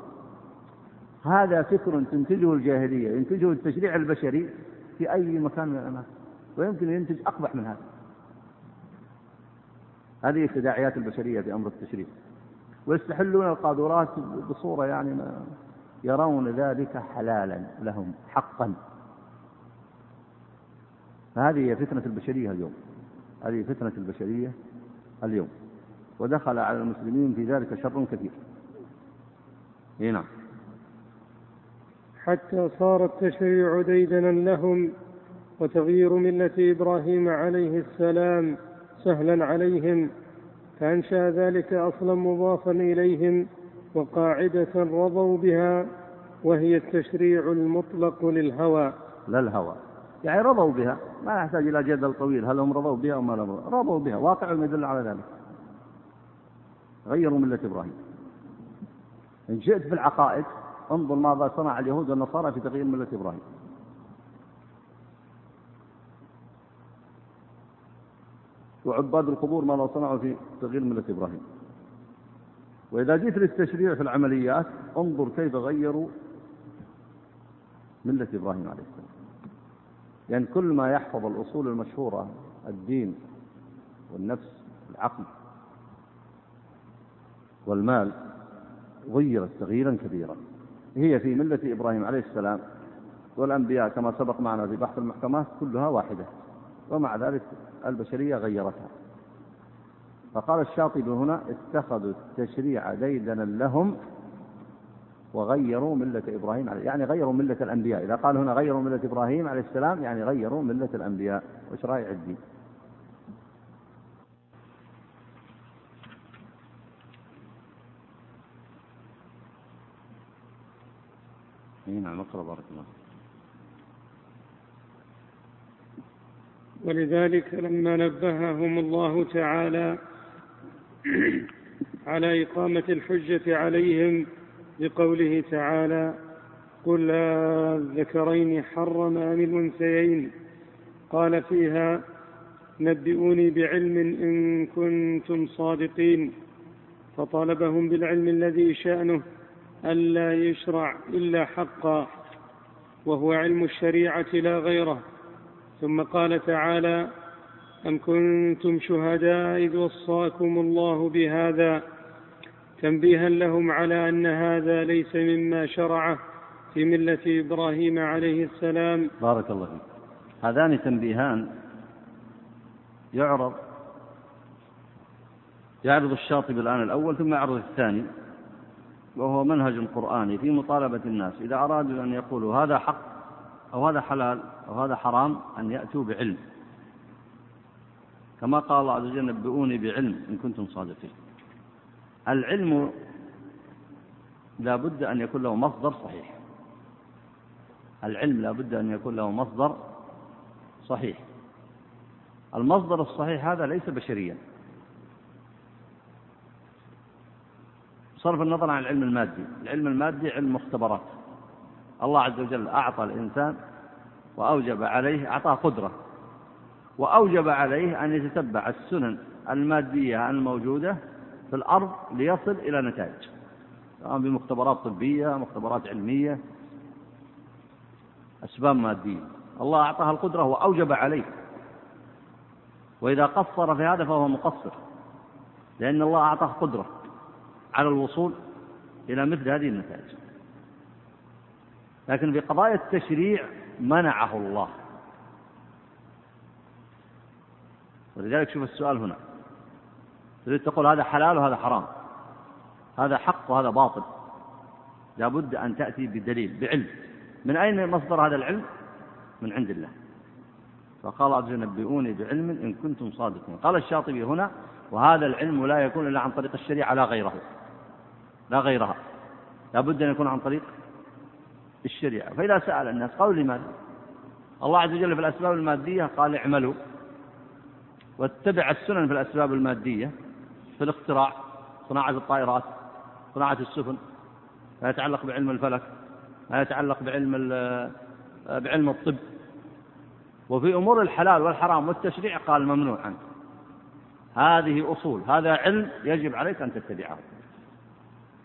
هذا فكر تنتجه الجاهلية ينتجه التشريع البشري في أي مكان من الأماكن ويمكن ينتج أقبح من هذا. هذه تداعيات البشرية في أمر التشريع. ويستحلون القاذورات بصورة يعني ما يرون ذلك حلالا لهم حقا. فهذه هي فتنة البشرية اليوم. هذه فتنة البشرية اليوم. ودخل على المسلمين في ذلك شر كثير. إي نعم. حتى صار التشريع ديدنا لهم وتغيير ملة إبراهيم عليه السلام سهلا عليهم. فأنشأ ذلك أصلا مضافا إليهم وقاعدة رضوا بها وهي التشريع المطلق للهوى. لا الهوى يعني رضوا بها ما يحتاج إلى جدل طويل هل هم رضوا بها أو ما لم رضوا بها. واقع يدل على ذلك. غيروا ملة إبراهيم. إن شئت في العقائد انظر ماذا صنع اليهود والنصارى في تغيير ملة إبراهيم. وعباد القبور ماذا صنعوا في تغيير ملة إبراهيم. وإذا جيت للتشريع في العمليات انظر كيف غيروا ملة إبراهيم عليه السلام. يعني كل ما يحفظ الأصول المشهورة الدين والنفس العقل والمال غيرت تغييرا كبيرا. هي في ملة إبراهيم عليه السلام والأنبياء كما سبق معنا في بحث المحكمات كلها واحدة. ومع ذلك البشرية غيرتها. فقال الشاطبي هنا اتخذوا التشريع ديدنا لهم وغيروا ملة إبراهيم عليه يعني غيروا ملة الأنبياء. إذا قال هنا غيروا ملة إبراهيم عليه السلام يعني غيروا ملة الأنبياء. وش رايع الدين نعم اقرأ بارك الله ولذلك لما نبههم الله تعالى على إقامة الحجة عليهم بقوله تعالى قل الذكرين حرم أم الأنثيين. قال فيها نبئوني بعلم إن كنتم صادقين. فطالبهم بالعلم الذي شأنه ألا يشرع إلا حقا وهو علم الشريعة لا غيره. ثم قال تعالى أم كنتم شهداء إذ وصاكم الله بهذا تنبيها لهم على أن هذا ليس مما شرعه في ملة إبراهيم عليه السلام. بارك الله فيك. هذان تنبيهان يعرض يعرض الشاطبي الآن الأول ثم يعرض الثاني وهو منهج قرآني في مطالبة الناس. إذا أرادوا أن يقولوا هذا حق أو هذا حلال أو هذا حرام أن يأتوا بعلم. كما قال الله عز وجل نبئوني بعلم إن كنتم صادقين. العلم لا بد أن يكون له مصدر صحيح. العلم لا بد أن يكون له مصدر صحيح. المصدر الصحيح هذا ليس بشريا. صرف النظر عن العلم المادي. العلم المادي علم مختبرات. الله عز وجل أعطى الإنسان وأوجب عليه أعطاه قدرة. وأوجب عليه أن يتتبع السنن المادية الموجودة في الأرض ليصل إلى نتائج. سواء بمختبرات طبية مختبرات علمية. أسباب مادية. الله أعطاها القدرة وأوجب عليه. وإذا قصر في هذا فهو مقصر. لأن الله أعطاه قدرة على الوصول إلى مثل هذه النتائج. لكن في قضايا التشريع منعه الله. ولذلك شوف السؤال هنا. تريد تقول هذا حلال وهذا حرام. هذا حق وهذا باطل. لابد أن تأتي بدليل بعلم. من أين مصدر هذا العلم؟ من عند الله. فقال عز نبئوني بعلم إن كنتم صادقين. قال الشاطبي هنا وهذا العلم لا يكون إلا عن طريق الشريعة لا غيره. لا غيرها. لابد أن يكون عن طريق الشريعة فإذا سأل الناس قالوا لماذا؟ الله عز وجل في الأسباب المادية قال اعملوا واتبع السنن في الأسباب المادية في الاختراع صناعة الطائرات صناعة السفن ما يتعلق بعلم الفلك ما يتعلق بعلم بعلم الطب. وفي أمور الحلال والحرام والتشريع قال ممنوع هذه أصول هذا علم يجب عليك أن تتبعه.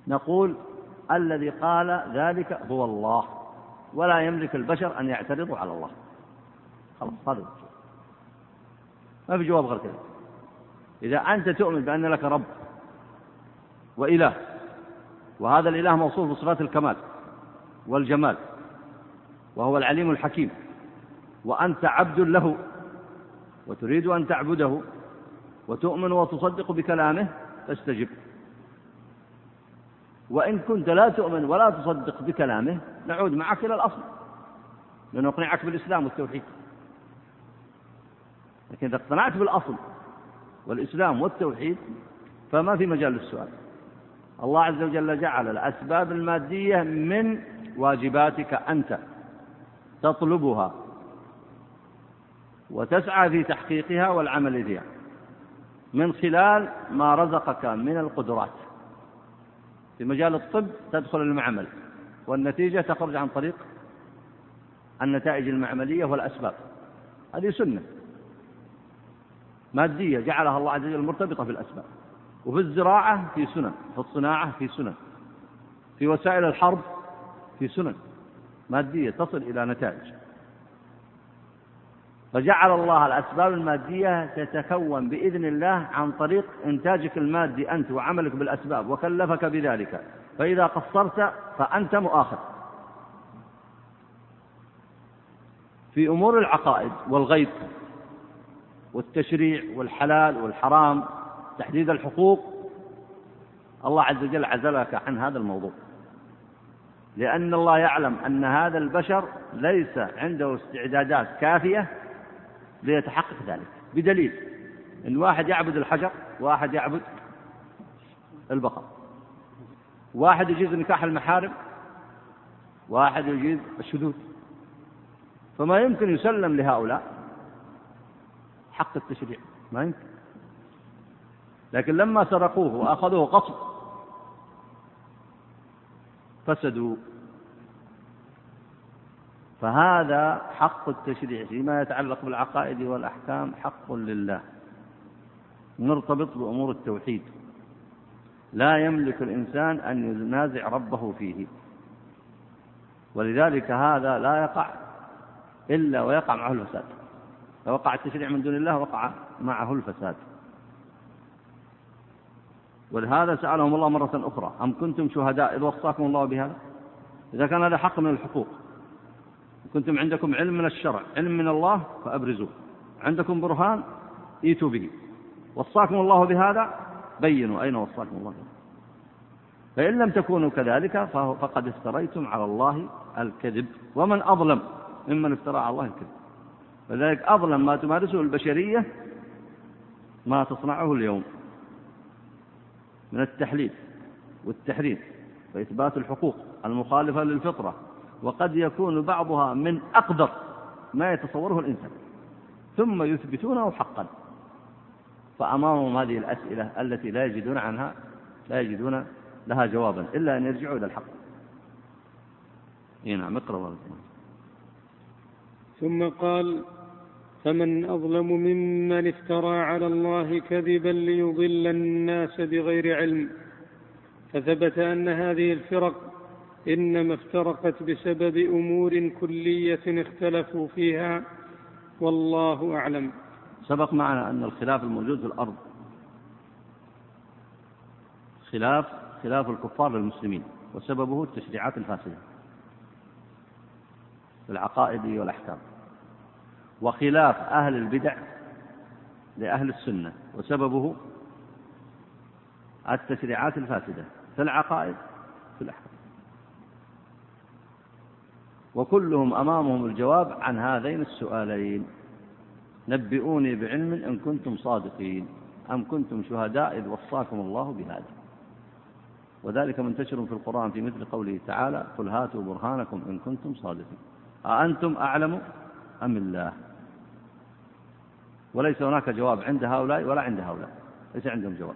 نقول الذي قال ذلك هو الله ولا يملك البشر أن يعترضوا على الله. خلاص هذا ما في جواب غير كذا. إذا أنت تؤمن بأن لك رب وإله وهذا الإله موصوف بصفات الكمال والجمال وهو العليم الحكيم وأنت عبد له وتريد أن تعبده وتؤمن وتصدق بكلامه فاستجب. وإن كنت لا تؤمن ولا تصدق بكلامه نعود معك إلى الأصل. لنقنعك بالإسلام والتوحيد. لكن إذا اقتنعت بالأصل والإسلام والتوحيد فما في مجال للسؤال. الله عز وجل جعل الأسباب المادية من واجباتك أنت تطلبها وتسعى في تحقيقها والعمل فيها من خلال ما رزقك من القدرات. في مجال الطب تدخل المعمل والنتيجة تخرج عن طريق النتائج المعملية والأسباب. هذه سنة مادية جعلها الله عز وجل مرتبطة بالأسباب وفي الزراعة في سنن في الصناعة في سنن في وسائل الحرب في سنن مادية تصل إلى نتائج. فجعل الله الأسباب المادية تتكون بإذن الله عن طريق إنتاجك المادي أنت وعملك بالأسباب وكلفك بذلك. فإذا قصرت فأنت مؤاخذ. في أمور العقائد والغيب والتشريع والحلال والحرام تحديد الحقوق الله عز وجل عزلك عن هذا الموضوع. لأن الله يعلم أن هذا البشر ليس عنده استعدادات كافية ليتحقق ذلك. بدليل أن واحد يعبد الحجر واحد يعبد البقر. واحد يجيز نكاح المحارم واحد يجيز الشذوذ. فما يمكن يسلم لهؤلاء حق التشريع ما يمكن. لكن لما سرقوه وأخذوه غصب فسدوا فهذا حق التشريع فيما يتعلق بالعقائد والأحكام حق لله. مرتبط بأمور التوحيد. لا يملك الإنسان أن ينازع ربه فيه. ولذلك هذا لا يقع إلا ويقع معه الفساد. لو وقع التشريع من دون الله وقع معه الفساد. ولهذا سألهم الله مرة أخرى أم كنتم شهداء إذ وصاكم الله بهذا؟ إذا كان هذا حق من الحقوق. كنتم عندكم علم من الشرع علم من الله فأبرزوه. عندكم برهان ايتوا به. وصاكم الله بهذا بينوا أين وصاكم الله فإن لم تكونوا كذلك فقد افتريتم على الله الكذب. ومن أظلم ممن افترى على الله الكذب. فذلك أظلم ما تمارسه البشرية ما تصنعه اليوم. من التحليل والتحريم وإثبات الحقوق المخالفة للفطرة. وقد يكون بعضها من أقدر ما يتصوره الإنسان ثم يثبتونه حقا. فأمامهم هذه الأسئلة التي لا يجدون عنها لا يجدون لها جوابا إلا أن يرجعوا إلى الحق. نعم اقرأ ثم قال فمن أظلم ممن افترى على الله كذبا ليضل الناس بغير علم فثبت أن هذه الفرق إنما افترقت بسبب أمور كلية اختلفوا فيها والله أعلم. سبق معنا أن الخلاف الموجود في الأرض خلاف خلاف الكفار للمسلمين وسببه التشريعات الفاسدة في العقائد والأحكام وخلاف أهل البدع لأهل السنة وسببه التشريعات الفاسدة في العقائد في الأحكام. وكلهم أمامهم الجواب عن هذين السؤالين. نبئوني بعلم إن كنتم صادقين أم كنتم شهداء إذ وصاكم الله بهذا. وذلك منتشر في القرآن في مثل قوله تعالى قل هاتوا برهانكم إن كنتم صادقين أأنتم أعلم أم الله؟ وليس هناك جواب عند هؤلاء ولا عند هؤلاء. ليس عندهم جواب.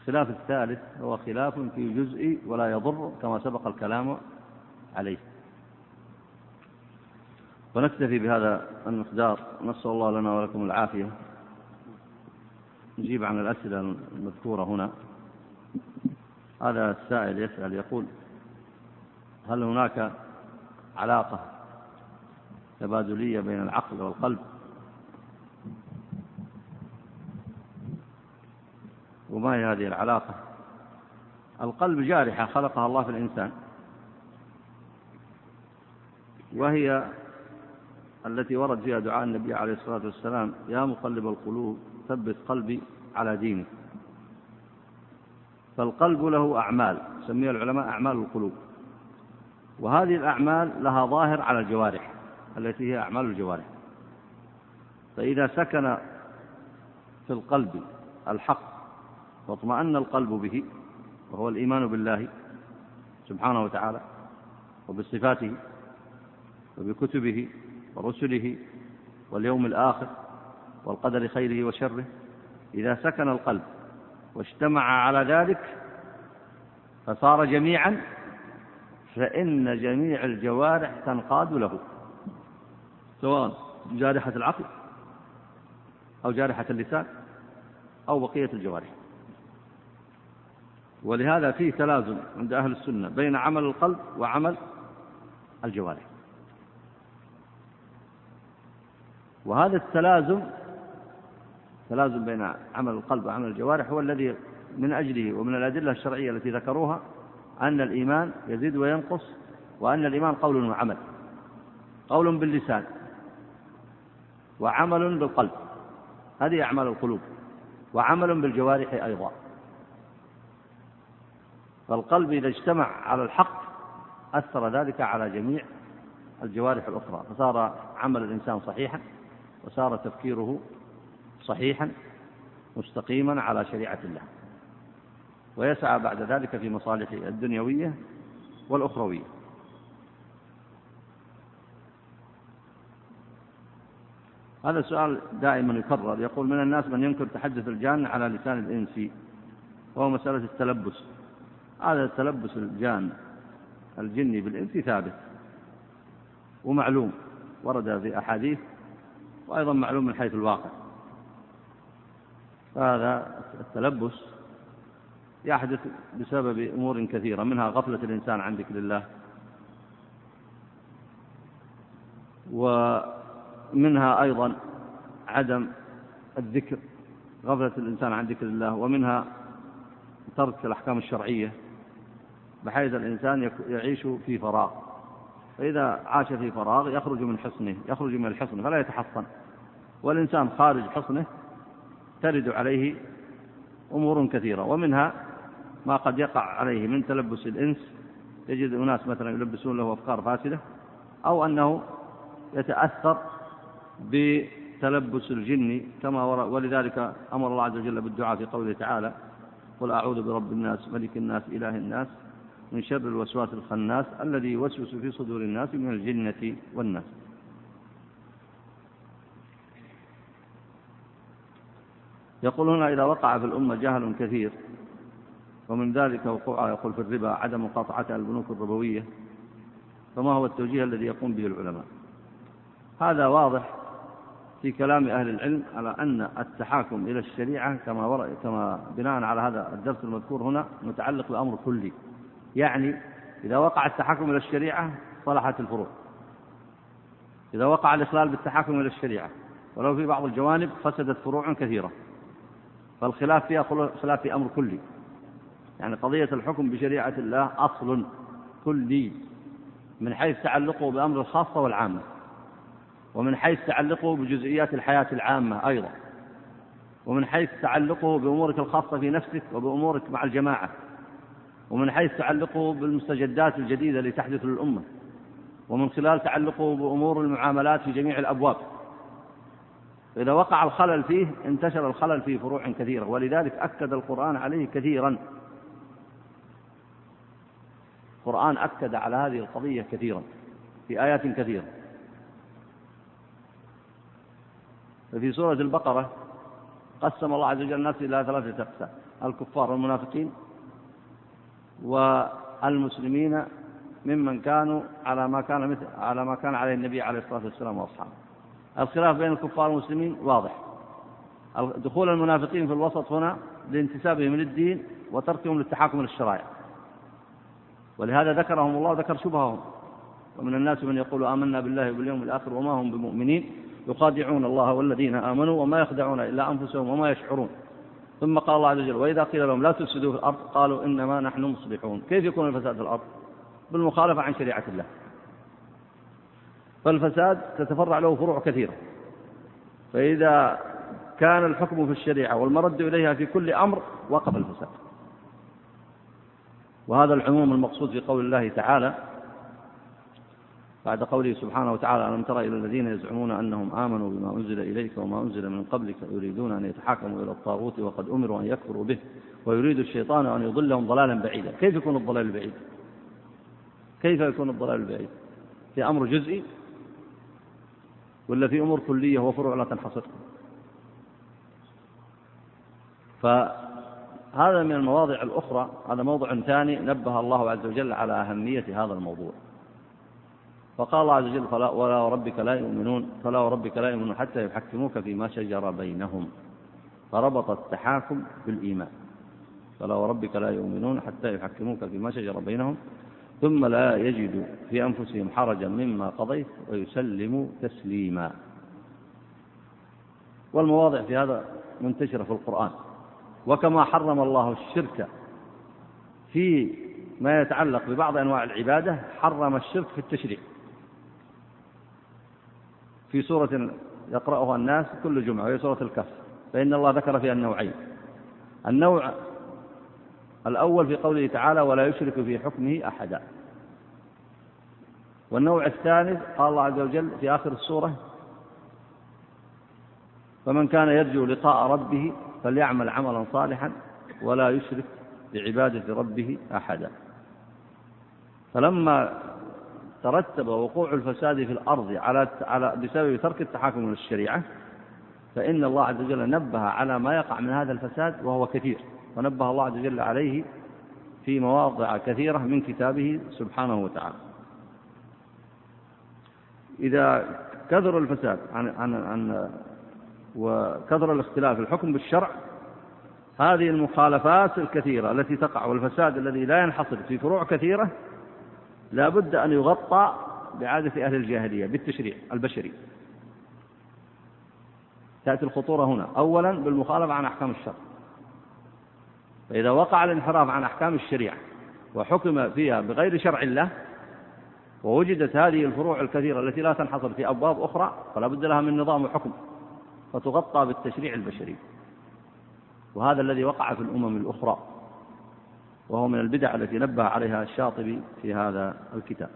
الخلاف الثالث هو خلاف في جزء ولا يضر كما سبق الكلام عليه. ونكتفي بهذا المقدار. نسأل الله لنا ولكم العافية. نجيب عن الأسئلة المذكورة هنا. هذا السائل يسأل يقول هل هناك علاقة تبادلية بين العقل والقلب؟ وما هي هذه العلاقة؟ القلب جارحة خلقها الله في الإنسان. وهي التي ورد فيها دعاء النبي عليه الصلاة والسلام يا مقلب القلوب ثبت قلبي على دينك. فالقلب له أعمال سميها العلماء أعمال القلوب. وهذه الأعمال لها ظاهر على الجوارح التي هي أعمال الجوارح. فإذا سكن في القلب الحق واطمأن القلب به وهو الإيمان بالله سبحانه وتعالى وبصفاته وبكتبه ورسله واليوم الآخر والقدر خيره وشره إذا سكن القلب واجتمع على ذلك فصار جميعا فإن جميع الجوارح تنقاد له سواء جارحة العقل أو جارحة اللسان أو بقية الجوارح. ولهذا فيه تلازم عند أهل السنة بين عمل القلب وعمل الجوارح. وهذا التلازم تلازم بين عمل القلب وعمل الجوارح هو الذي من أجله ومن الأدلة الشرعية التي ذكروها أن الإيمان يزيد وينقص وأن الإيمان قول وعمل قول باللسان وعمل بالقلب هذه أعمال القلوب وعمل بالجوارح أيضا. فالقلب إذا اجتمع على الحق أثر ذلك على جميع الجوارح الأخرى فصار عمل الإنسان صحيحا وصار تفكيره صحيحا مستقيما على شريعة الله. ويسعى بعد ذلك في مصالحه الدنيوية والأخروية. هذا السؤال دائما يكرر. يقول من الناس من ينكر تحدث الجان على لسان الإنس وهو مسألة التلبس؟ هذا تلبس الجان الجني بالإنس ثابت ومعلوم. ورد في أحاديث وأيضا معلوم من حيث الواقع. فهذا التلبس يحدث بسبب أمور كثيرة منها غفلة الإنسان عن ذكر الله ومنها أيضا عدم الذكر غفلة الإنسان عن ذكر الله ومنها ترك الأحكام الشرعية بحيث الإنسان يعيش في فراغ. فإذا عاش في فراغ يخرج من حصنه يخرج من الحصن فلا يتحصن. والإنسان خارج حصنه ترد عليه أمور كثيرة ومنها ما قد يقع عليه من تلبس الإنس. يجد أناس مثلا يلبسون له أفكار فاسدة أو أنه يتأثر بتلبس الجن كما ولذلك أمر الله عز وجل بالدعاء في قوله تعالى قل أعوذ برب الناس ملك الناس إله الناس. من شر الوسواس الخناس الذي يوسوس في صدور الناس من الجنة والناس. يقول هنا إذا وقع في الأمة جهل كثير ومن ذلك وقوع يقول في الربا عدم مقاطعتها البنوك الربوية فما هو التوجيه الذي يقوم به العلماء؟ هذا واضح في كلام أهل العلم على أن التحاكم إلى الشريعة كما, كما بناء على هذا الدرس المذكور هنا متعلق بأمر كلي. يعني إذا وقع التحكم إلى الشريعة صلحت الفروع إذا وقع الإخلال بالتحكم إلى الشريعة ولو في بعض الجوانب فسدت فروع كثيرة فالخلاف فيها خلاف في أمر كلي. يعني قضية الحكم بشريعة الله أصل كلي. من حيث تعلقه بأمر الخاصة والعامة ومن حيث تعلقه بجزئيات الحياة العامة أيضا ومن حيث تعلقه بأمورك الخاصة في نفسك وبأمورك مع الجماعة. ومن حيث تعلقه بالمستجدات الجديدة اللي تحدث للأمة ومن خلال تعلقه بأمور المعاملات في جميع الأبواب. فإذا وقع الخلل فيه انتشر الخلل في فروع كثيرة ولذلك أكد القرآن عليه كثيرا. القرآن أكد على هذه القضية كثيرا في آيات كثيرة. ففي سورة البقرة قسم الله عز وجل الناس إلى ثلاثة أقسام الكفار والمنافقين والمسلمين ممن كانوا على ما كان مثل على ما كان عليه النبي عليه الصلاة والسلام وأصحابه. الخلاف بين الكفار والمسلمين واضح. دخول المنافقين في الوسط هنا لانتسابهم للدين وتركهم للتحاكم للشرائع ولهذا ذكرهم الله ذكر شبههم. ومن الناس من يقول آمنا بالله وباليوم الآخر وما هم بمؤمنين يخادعون الله والذين آمنوا وما يخدعون إلا أنفسهم وما يشعرون. ثم قال الله عز وجل وإذا قيل لهم لا تفسدوا في الأرض قالوا إنما نحن مصلحون كيف يكون الفساد في الأرض؟ بالمخالفة عن شريعة الله. فالفساد تتفرع له فروع كثيرة. فإذا كان الحكم في الشريعة والمرد إليها في كل أمر وقف الفساد. وهذا العموم المقصود في قول الله تعالى بعد قوله سبحانه وتعالى ألم تر إلى الذين يزعمون أنهم آمنوا بما أنزل إليك وما أنزل من قبلك يريدون أن يتحاكموا إلى الطاغوت وقد أمروا أن يكفروا به ويريد الشيطان أن يضلهم ضلالا بعيدا. كيف يكون الضلال البعيد كيف يكون الضلال البعيد في أمر جزئي؟ ولا في أمور كلية وفروع لا تنحصر؟ فهذا من المواضع الأخرى هذا موضع ثاني نبه الله عز وجل على أهمية هذا الموضوع. فقال الله عز وجل فلا ولا وربك لا يؤمنون فلا وربك لا يؤمنون حتى يحكموك فيما شجر بينهم. فربط التحاكم بالإيمان. فلا وربك لا يؤمنون حتى يحكموك فيما شجر بينهم. ثم لا يجدوا في أنفسهم حرجا مما قضيت ويسلموا تسليما. والمواضع في هذا منتشرة في القرآن. وكما حرم الله الشرك في ما يتعلق ببعض أنواع العبادة حرم الشرك في التشريع. في سورة يقرأها الناس كل جمعة وهي سورة الكهف. فإن الله ذكر فيها النوعين. النوع الأول في قوله تعالى ولا يشرك في حكمه أحدا. والنوع الثالث قال الله عز وجل في آخر السورة فمن كان يرجو لقاء ربه فليعمل عملا صالحا ولا يشرك بعبادة ربه أحدا. فلما ترتب وقوع الفساد في الأرض على على بسبب ترك التحاكم للشريعة فإن الله عز وجل نبه على ما يقع من هذا الفساد وهو كثير ونبه الله عز وجل عليه في مواضع كثيرة من كتابه سبحانه وتعالى. إذا كثر الفساد عن عن عن وكثر الاختلاف الحكم بالشرع هذه المخالفات الكثيرة التي تقع والفساد الذي لا ينحصر في فروع كثيرة لا بد أن يغطى بعادة أهل الجاهلية بالتشريع البشري. تأتي الخطورة هنا. أولا بالمخالفة عن أحكام الشرع. فإذا وقع الانحراف عن أحكام الشريعة وحكم فيها بغير شرع الله ووجدت هذه الفروع الكثيرة التي لا تنحصر في أبواب أخرى فلا بد لها من نظام وحكم فتغطى بالتشريع البشري. وهذا الذي وقع في الأمم الأخرى. وهو من البدع التي نبه عليها الشاطبي في هذا الكتاب.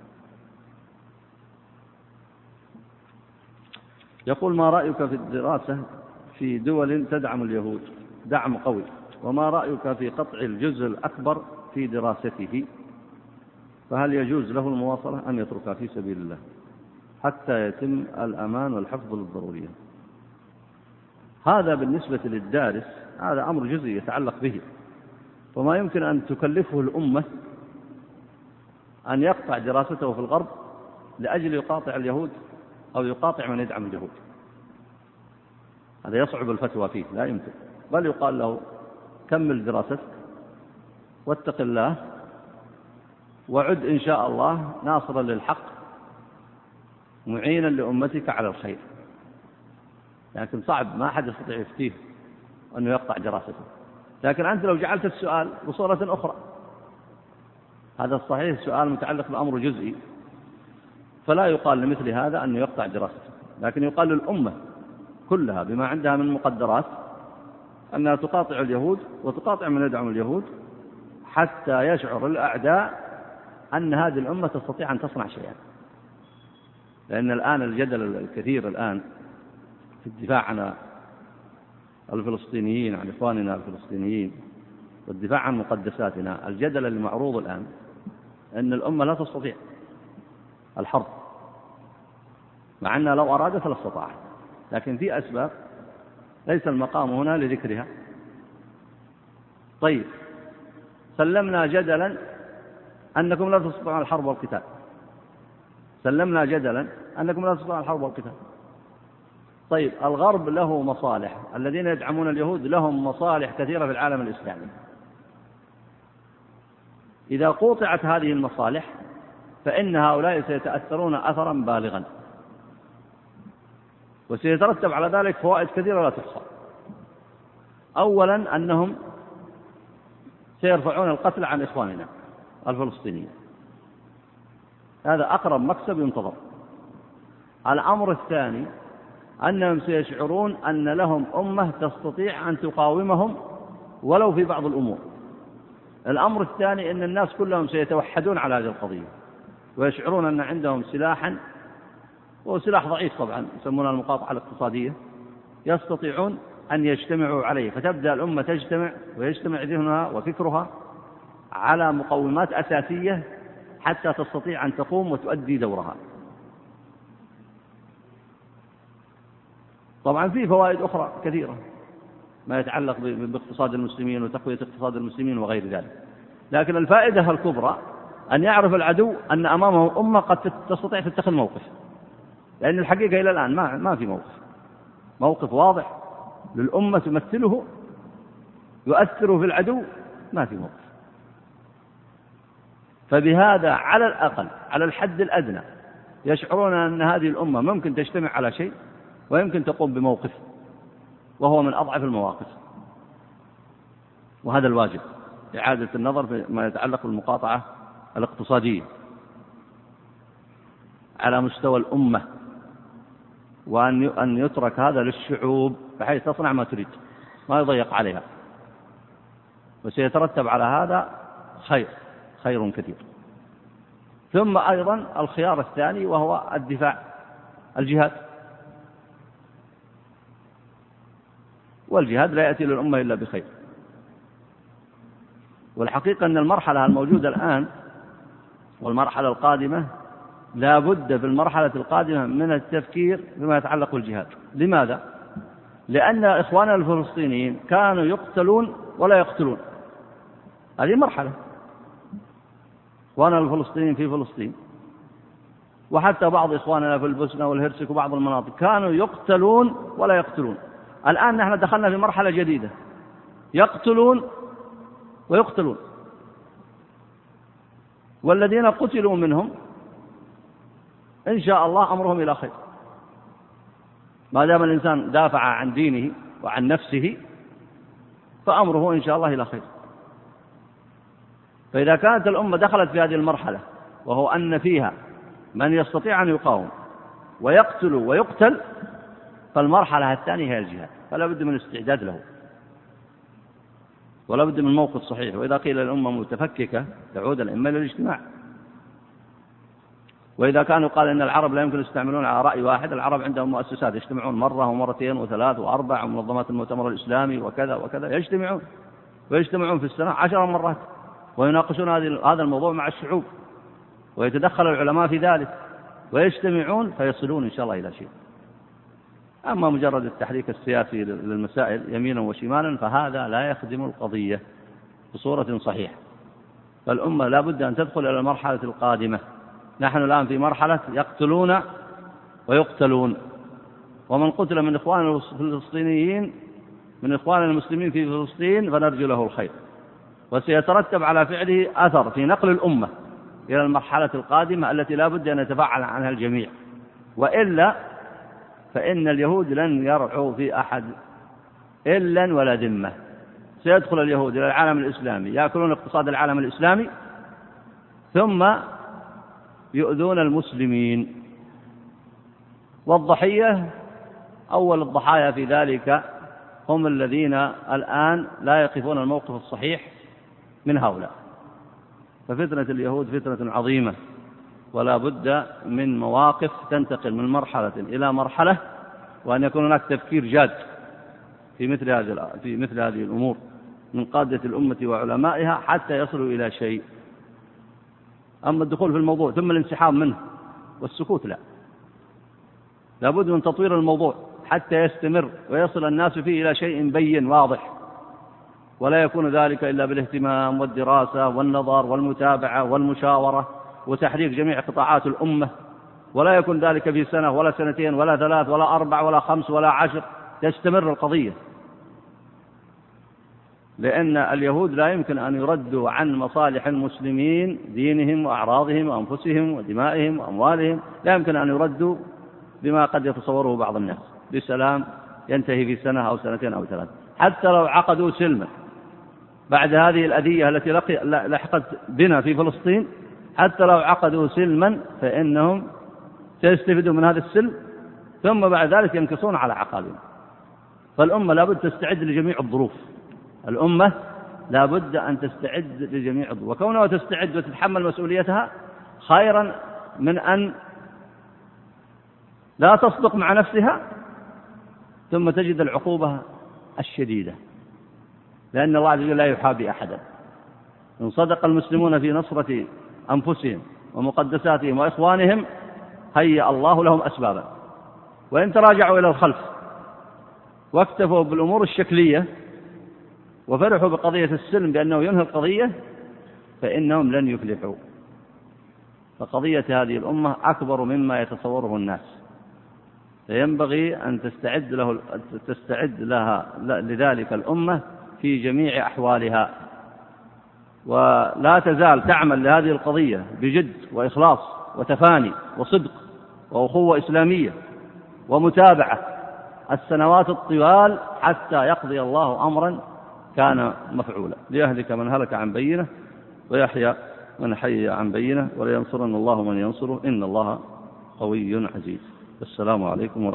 يقول ما رأيك في الدراسة في دول تدعم اليهود؟ دعم قوي. وما رأيك في قطع الجزء الأكبر في دراسته؟ فهل يجوز له المواصلة أم يتركها في سبيل الله؟ حتى يتم الأمان والحفظ للضرورية. هذا بالنسبة للدارس هذا أمر جزئي يتعلق به. وما يمكن أن تكلفه الأمة أن يقطع دراسته في الغرب لأجل يقاطع اليهود أو يقاطع من يدعم اليهود. هذا يصعب الفتوى فيه لا يمكن. بل يقال له كمل دراستك واتق الله وعد إن شاء الله ناصرا للحق معينا لأمتك على الخير. لكن صعب ما أحد يستطيع يفتيه أنه يقطع دراسته. لكن أنت لو جعلت السؤال بصورة أخرى. هذا الصحيح سؤال متعلق بأمر جزئي. فلا يقال لمثل هذا أنه يقطع دراسته لكن يقال للأمة كلها بما عندها من مقدرات أنها تقاطع اليهود وتقاطع من يدعم اليهود حتى يشعر الأعداء أن هذه الأمة تستطيع أن تصنع شيئا. لأن الآن الجدل الكثير الآن في الدفاع عن الفلسطينيين عن إخواننا الفلسطينيين والدفاع عن مقدساتنا. الجدل المعروض الآن أن الأمة لا تستطيع الحرب مع أنها لو أرادت لاستطاعت لكن في أسباب ليس المقام هنا لذكرها. طيب سلمنا جدلا أنكم لا تستطيعون الحرب والقتال. سلمنا جدلا أنكم لا تستطيعون الحرب والقتال. طيب الغرب له مصالح. الذين يدعمون اليهود لهم مصالح كثيرة في العالم الإسلامي. إذا قوطعت هذه المصالح فإن هؤلاء سيتأثرون أثرا بالغا. وسيترتب على ذلك فوائد كثيرة لا تحصى. أولا أنهم سيرفعون القتل عن إخواننا الفلسطينيين. هذا أقرب مكسب ينتظر. الأمر الثاني أنهم سيشعرون أن لهم أمة تستطيع أن تقاومهم ولو في بعض الأمور. الأمر الثاني أن الناس كلهم سيتوحدون على هذه القضية ويشعرون أن عندهم سلاحا وهو سلاح ضعيف طبعا يسمونه المقاطعة الاقتصادية. يستطيعون أن يجتمعوا عليه فتبدأ الأمة تجتمع ويجتمع ذهنها وفكرها على مقومات أساسية حتى تستطيع أن تقوم وتؤدي دورها. طبعا في فوائد أخرى كثيرة ما يتعلق باقتصاد المسلمين وتقوية اقتصاد المسلمين وغير ذلك. لكن الفائدة الكبرى أن يعرف العدو أن أمامه أمة قد تستطيع تتخذ موقف. لأن الحقيقة إلى الآن ما ما في موقف. موقف واضح للأمة تمثله يؤثر في العدو ما في موقف. فبهذا على الأقل على الحد الأدنى يشعرون أن هذه الأمة ممكن تجتمع على شيء ويمكن تقوم بموقف وهو من أضعف المواقف. وهذا الواجب إعادة النظر فيما يتعلق بالمقاطعة الاقتصادية. على مستوى الأمة وأن أن يترك هذا للشعوب بحيث تصنع ما تريد ما يضيق عليها. وسيترتب على هذا خير خير كثير. ثم أيضا الخيار الثاني وهو الدفاع الجهاد. والجهاد لا يأتي للأمة إلا بخير. والحقيقة أن المرحلة الموجودة الآن والمرحلة القادمة لا بد في المرحلة القادمة من التفكير فيما يتعلق بالجهاد. لماذا؟ لأن إخواننا الفلسطينيين كانوا يقتلون ولا يقتلون. هذه مرحلة. إخواننا الفلسطينيين في فلسطين وحتى بعض إخواننا في البوسنة والهرسك وبعض المناطق كانوا يقتلون ولا يقتلون. الآن نحن دخلنا في مرحلة جديدة. يقتلون ويقتلون. والذين قتلوا منهم إن شاء الله أمرهم إلى خير. ما دام الإنسان دافع عن دينه وعن نفسه فأمره إن شاء الله إلى خير. فإذا كانت الأمة دخلت في هذه المرحلة وهو أن فيها من يستطيع أن يقاوم ويقتل ويقتل فالمرحلة الثانية هي الجهاد فلا بد من الاستعداد له. ولا بد من موقف صحيح. وإذا قيل الأمة متفككة تعود الأمة إلى الاجتماع. وإذا كان يقال أن العرب لا يمكن يستعملون على رأي واحد العرب عندهم مؤسسات يجتمعون مرة ومرتين وثلاث وأربع ومنظمات المؤتمر الإسلامي وكذا وكذا يجتمعون. ويجتمعون في السنة عشر مرات ويناقشون هذا الموضوع مع الشعوب. ويتدخل العلماء في ذلك. ويجتمعون فيصلون إن شاء الله إلى شيء. أما مجرد التحريك السياسي للمسائل يمينا وشمالا فهذا لا يخدم القضية بصورة صحيحة. فالأمة لا بد أن تدخل إلى المرحلة القادمة. نحن الآن في مرحلة يقتلون ويقتلون. ومن قتل من إخوان الفلسطينيين من إخوان المسلمين في فلسطين فنرجو له الخير. وسيترتب على فعله أثر في نقل الأمة إلى المرحلة القادمة التي لا بد أن يتفاعل عنها الجميع. وإلا فإن اليهود لن يرعوا في أحد إلا ولا ذمة. سيدخل اليهود إلى العالم الإسلامي يأكلون اقتصاد العالم الإسلامي ثم يؤذون المسلمين. والضحية أول الضحايا في ذلك هم الذين الآن لا يقفون الموقف الصحيح من هؤلاء. ففتنة اليهود فتنة عظيمة. ولا بد من مواقف تنتقل من مرحلة إلى مرحلة وأن يكون هناك تفكير جاد في مثل هذه في مثل هذه الأمور من قادة الأمة وعلمائها حتى يصلوا إلى شيء. أما الدخول في الموضوع ثم الانسحاب منه والسكوت لا. لابد من تطوير الموضوع حتى يستمر ويصل الناس فيه إلى شيء بين واضح. ولا يكون ذلك إلا بالاهتمام والدراسة والنظر والمتابعة والمشاورة. وتحريك جميع قطاعات الأمة ولا يكون ذلك في سنة ولا سنتين ولا ثلاث ولا أربع ولا خمس ولا عشر تستمر القضية. لأن اليهود لا يمكن أن يردوا عن مصالح المسلمين دينهم وأعراضهم وأنفسهم ودمائهم وأموالهم لا يمكن أن يردوا بما قد يتصوره بعض الناس. بسلام ينتهي في سنة أو سنتين أو ثلاث. حتى لو عقدوا سلما بعد هذه الأذية التي لحقت بنا في فلسطين حتى لو عقدوا سلما فإنهم سيستفيدوا من هذا السلم ثم بعد ذلك ينكصون على عقابهم. فالأمة لابد تستعد لجميع الظروف. الأمة لابد أن تستعد لجميع الظروف. وكونها تستعد وتتحمل مسؤوليتها خيرا من أن لا تصدق مع نفسها ثم تجد العقوبة الشديدة. لأن الله عز وجل لا يحابي أحدا. إن صدق المسلمون في نصرة أنفسهم ومقدساتهم وإخوانهم هيأ الله لهم أسبابا. وإن تراجعوا إلى الخلف واكتفوا بالأمور الشكلية وفرحوا بقضية السلم بأنه ينهي القضية فإنهم لن يفلحوا. فقضية هذه الأمة أكبر مما يتصوره الناس. فينبغي أن تستعد له تستعد لها لذلك الأمة في جميع أحوالها. ولا تزال تعمل لهذه القضية بجد وإخلاص وتفاني وصدق وأخوة إسلامية ومتابعة. السنوات الطوال حتى يقضي الله أمرا كان مفعولا. ليهلك من هلك عن بينة ويحيى من حي عن بينة ولينصرن الله من ينصره. إن الله قوي عزيز. السلام عليكم ورحمة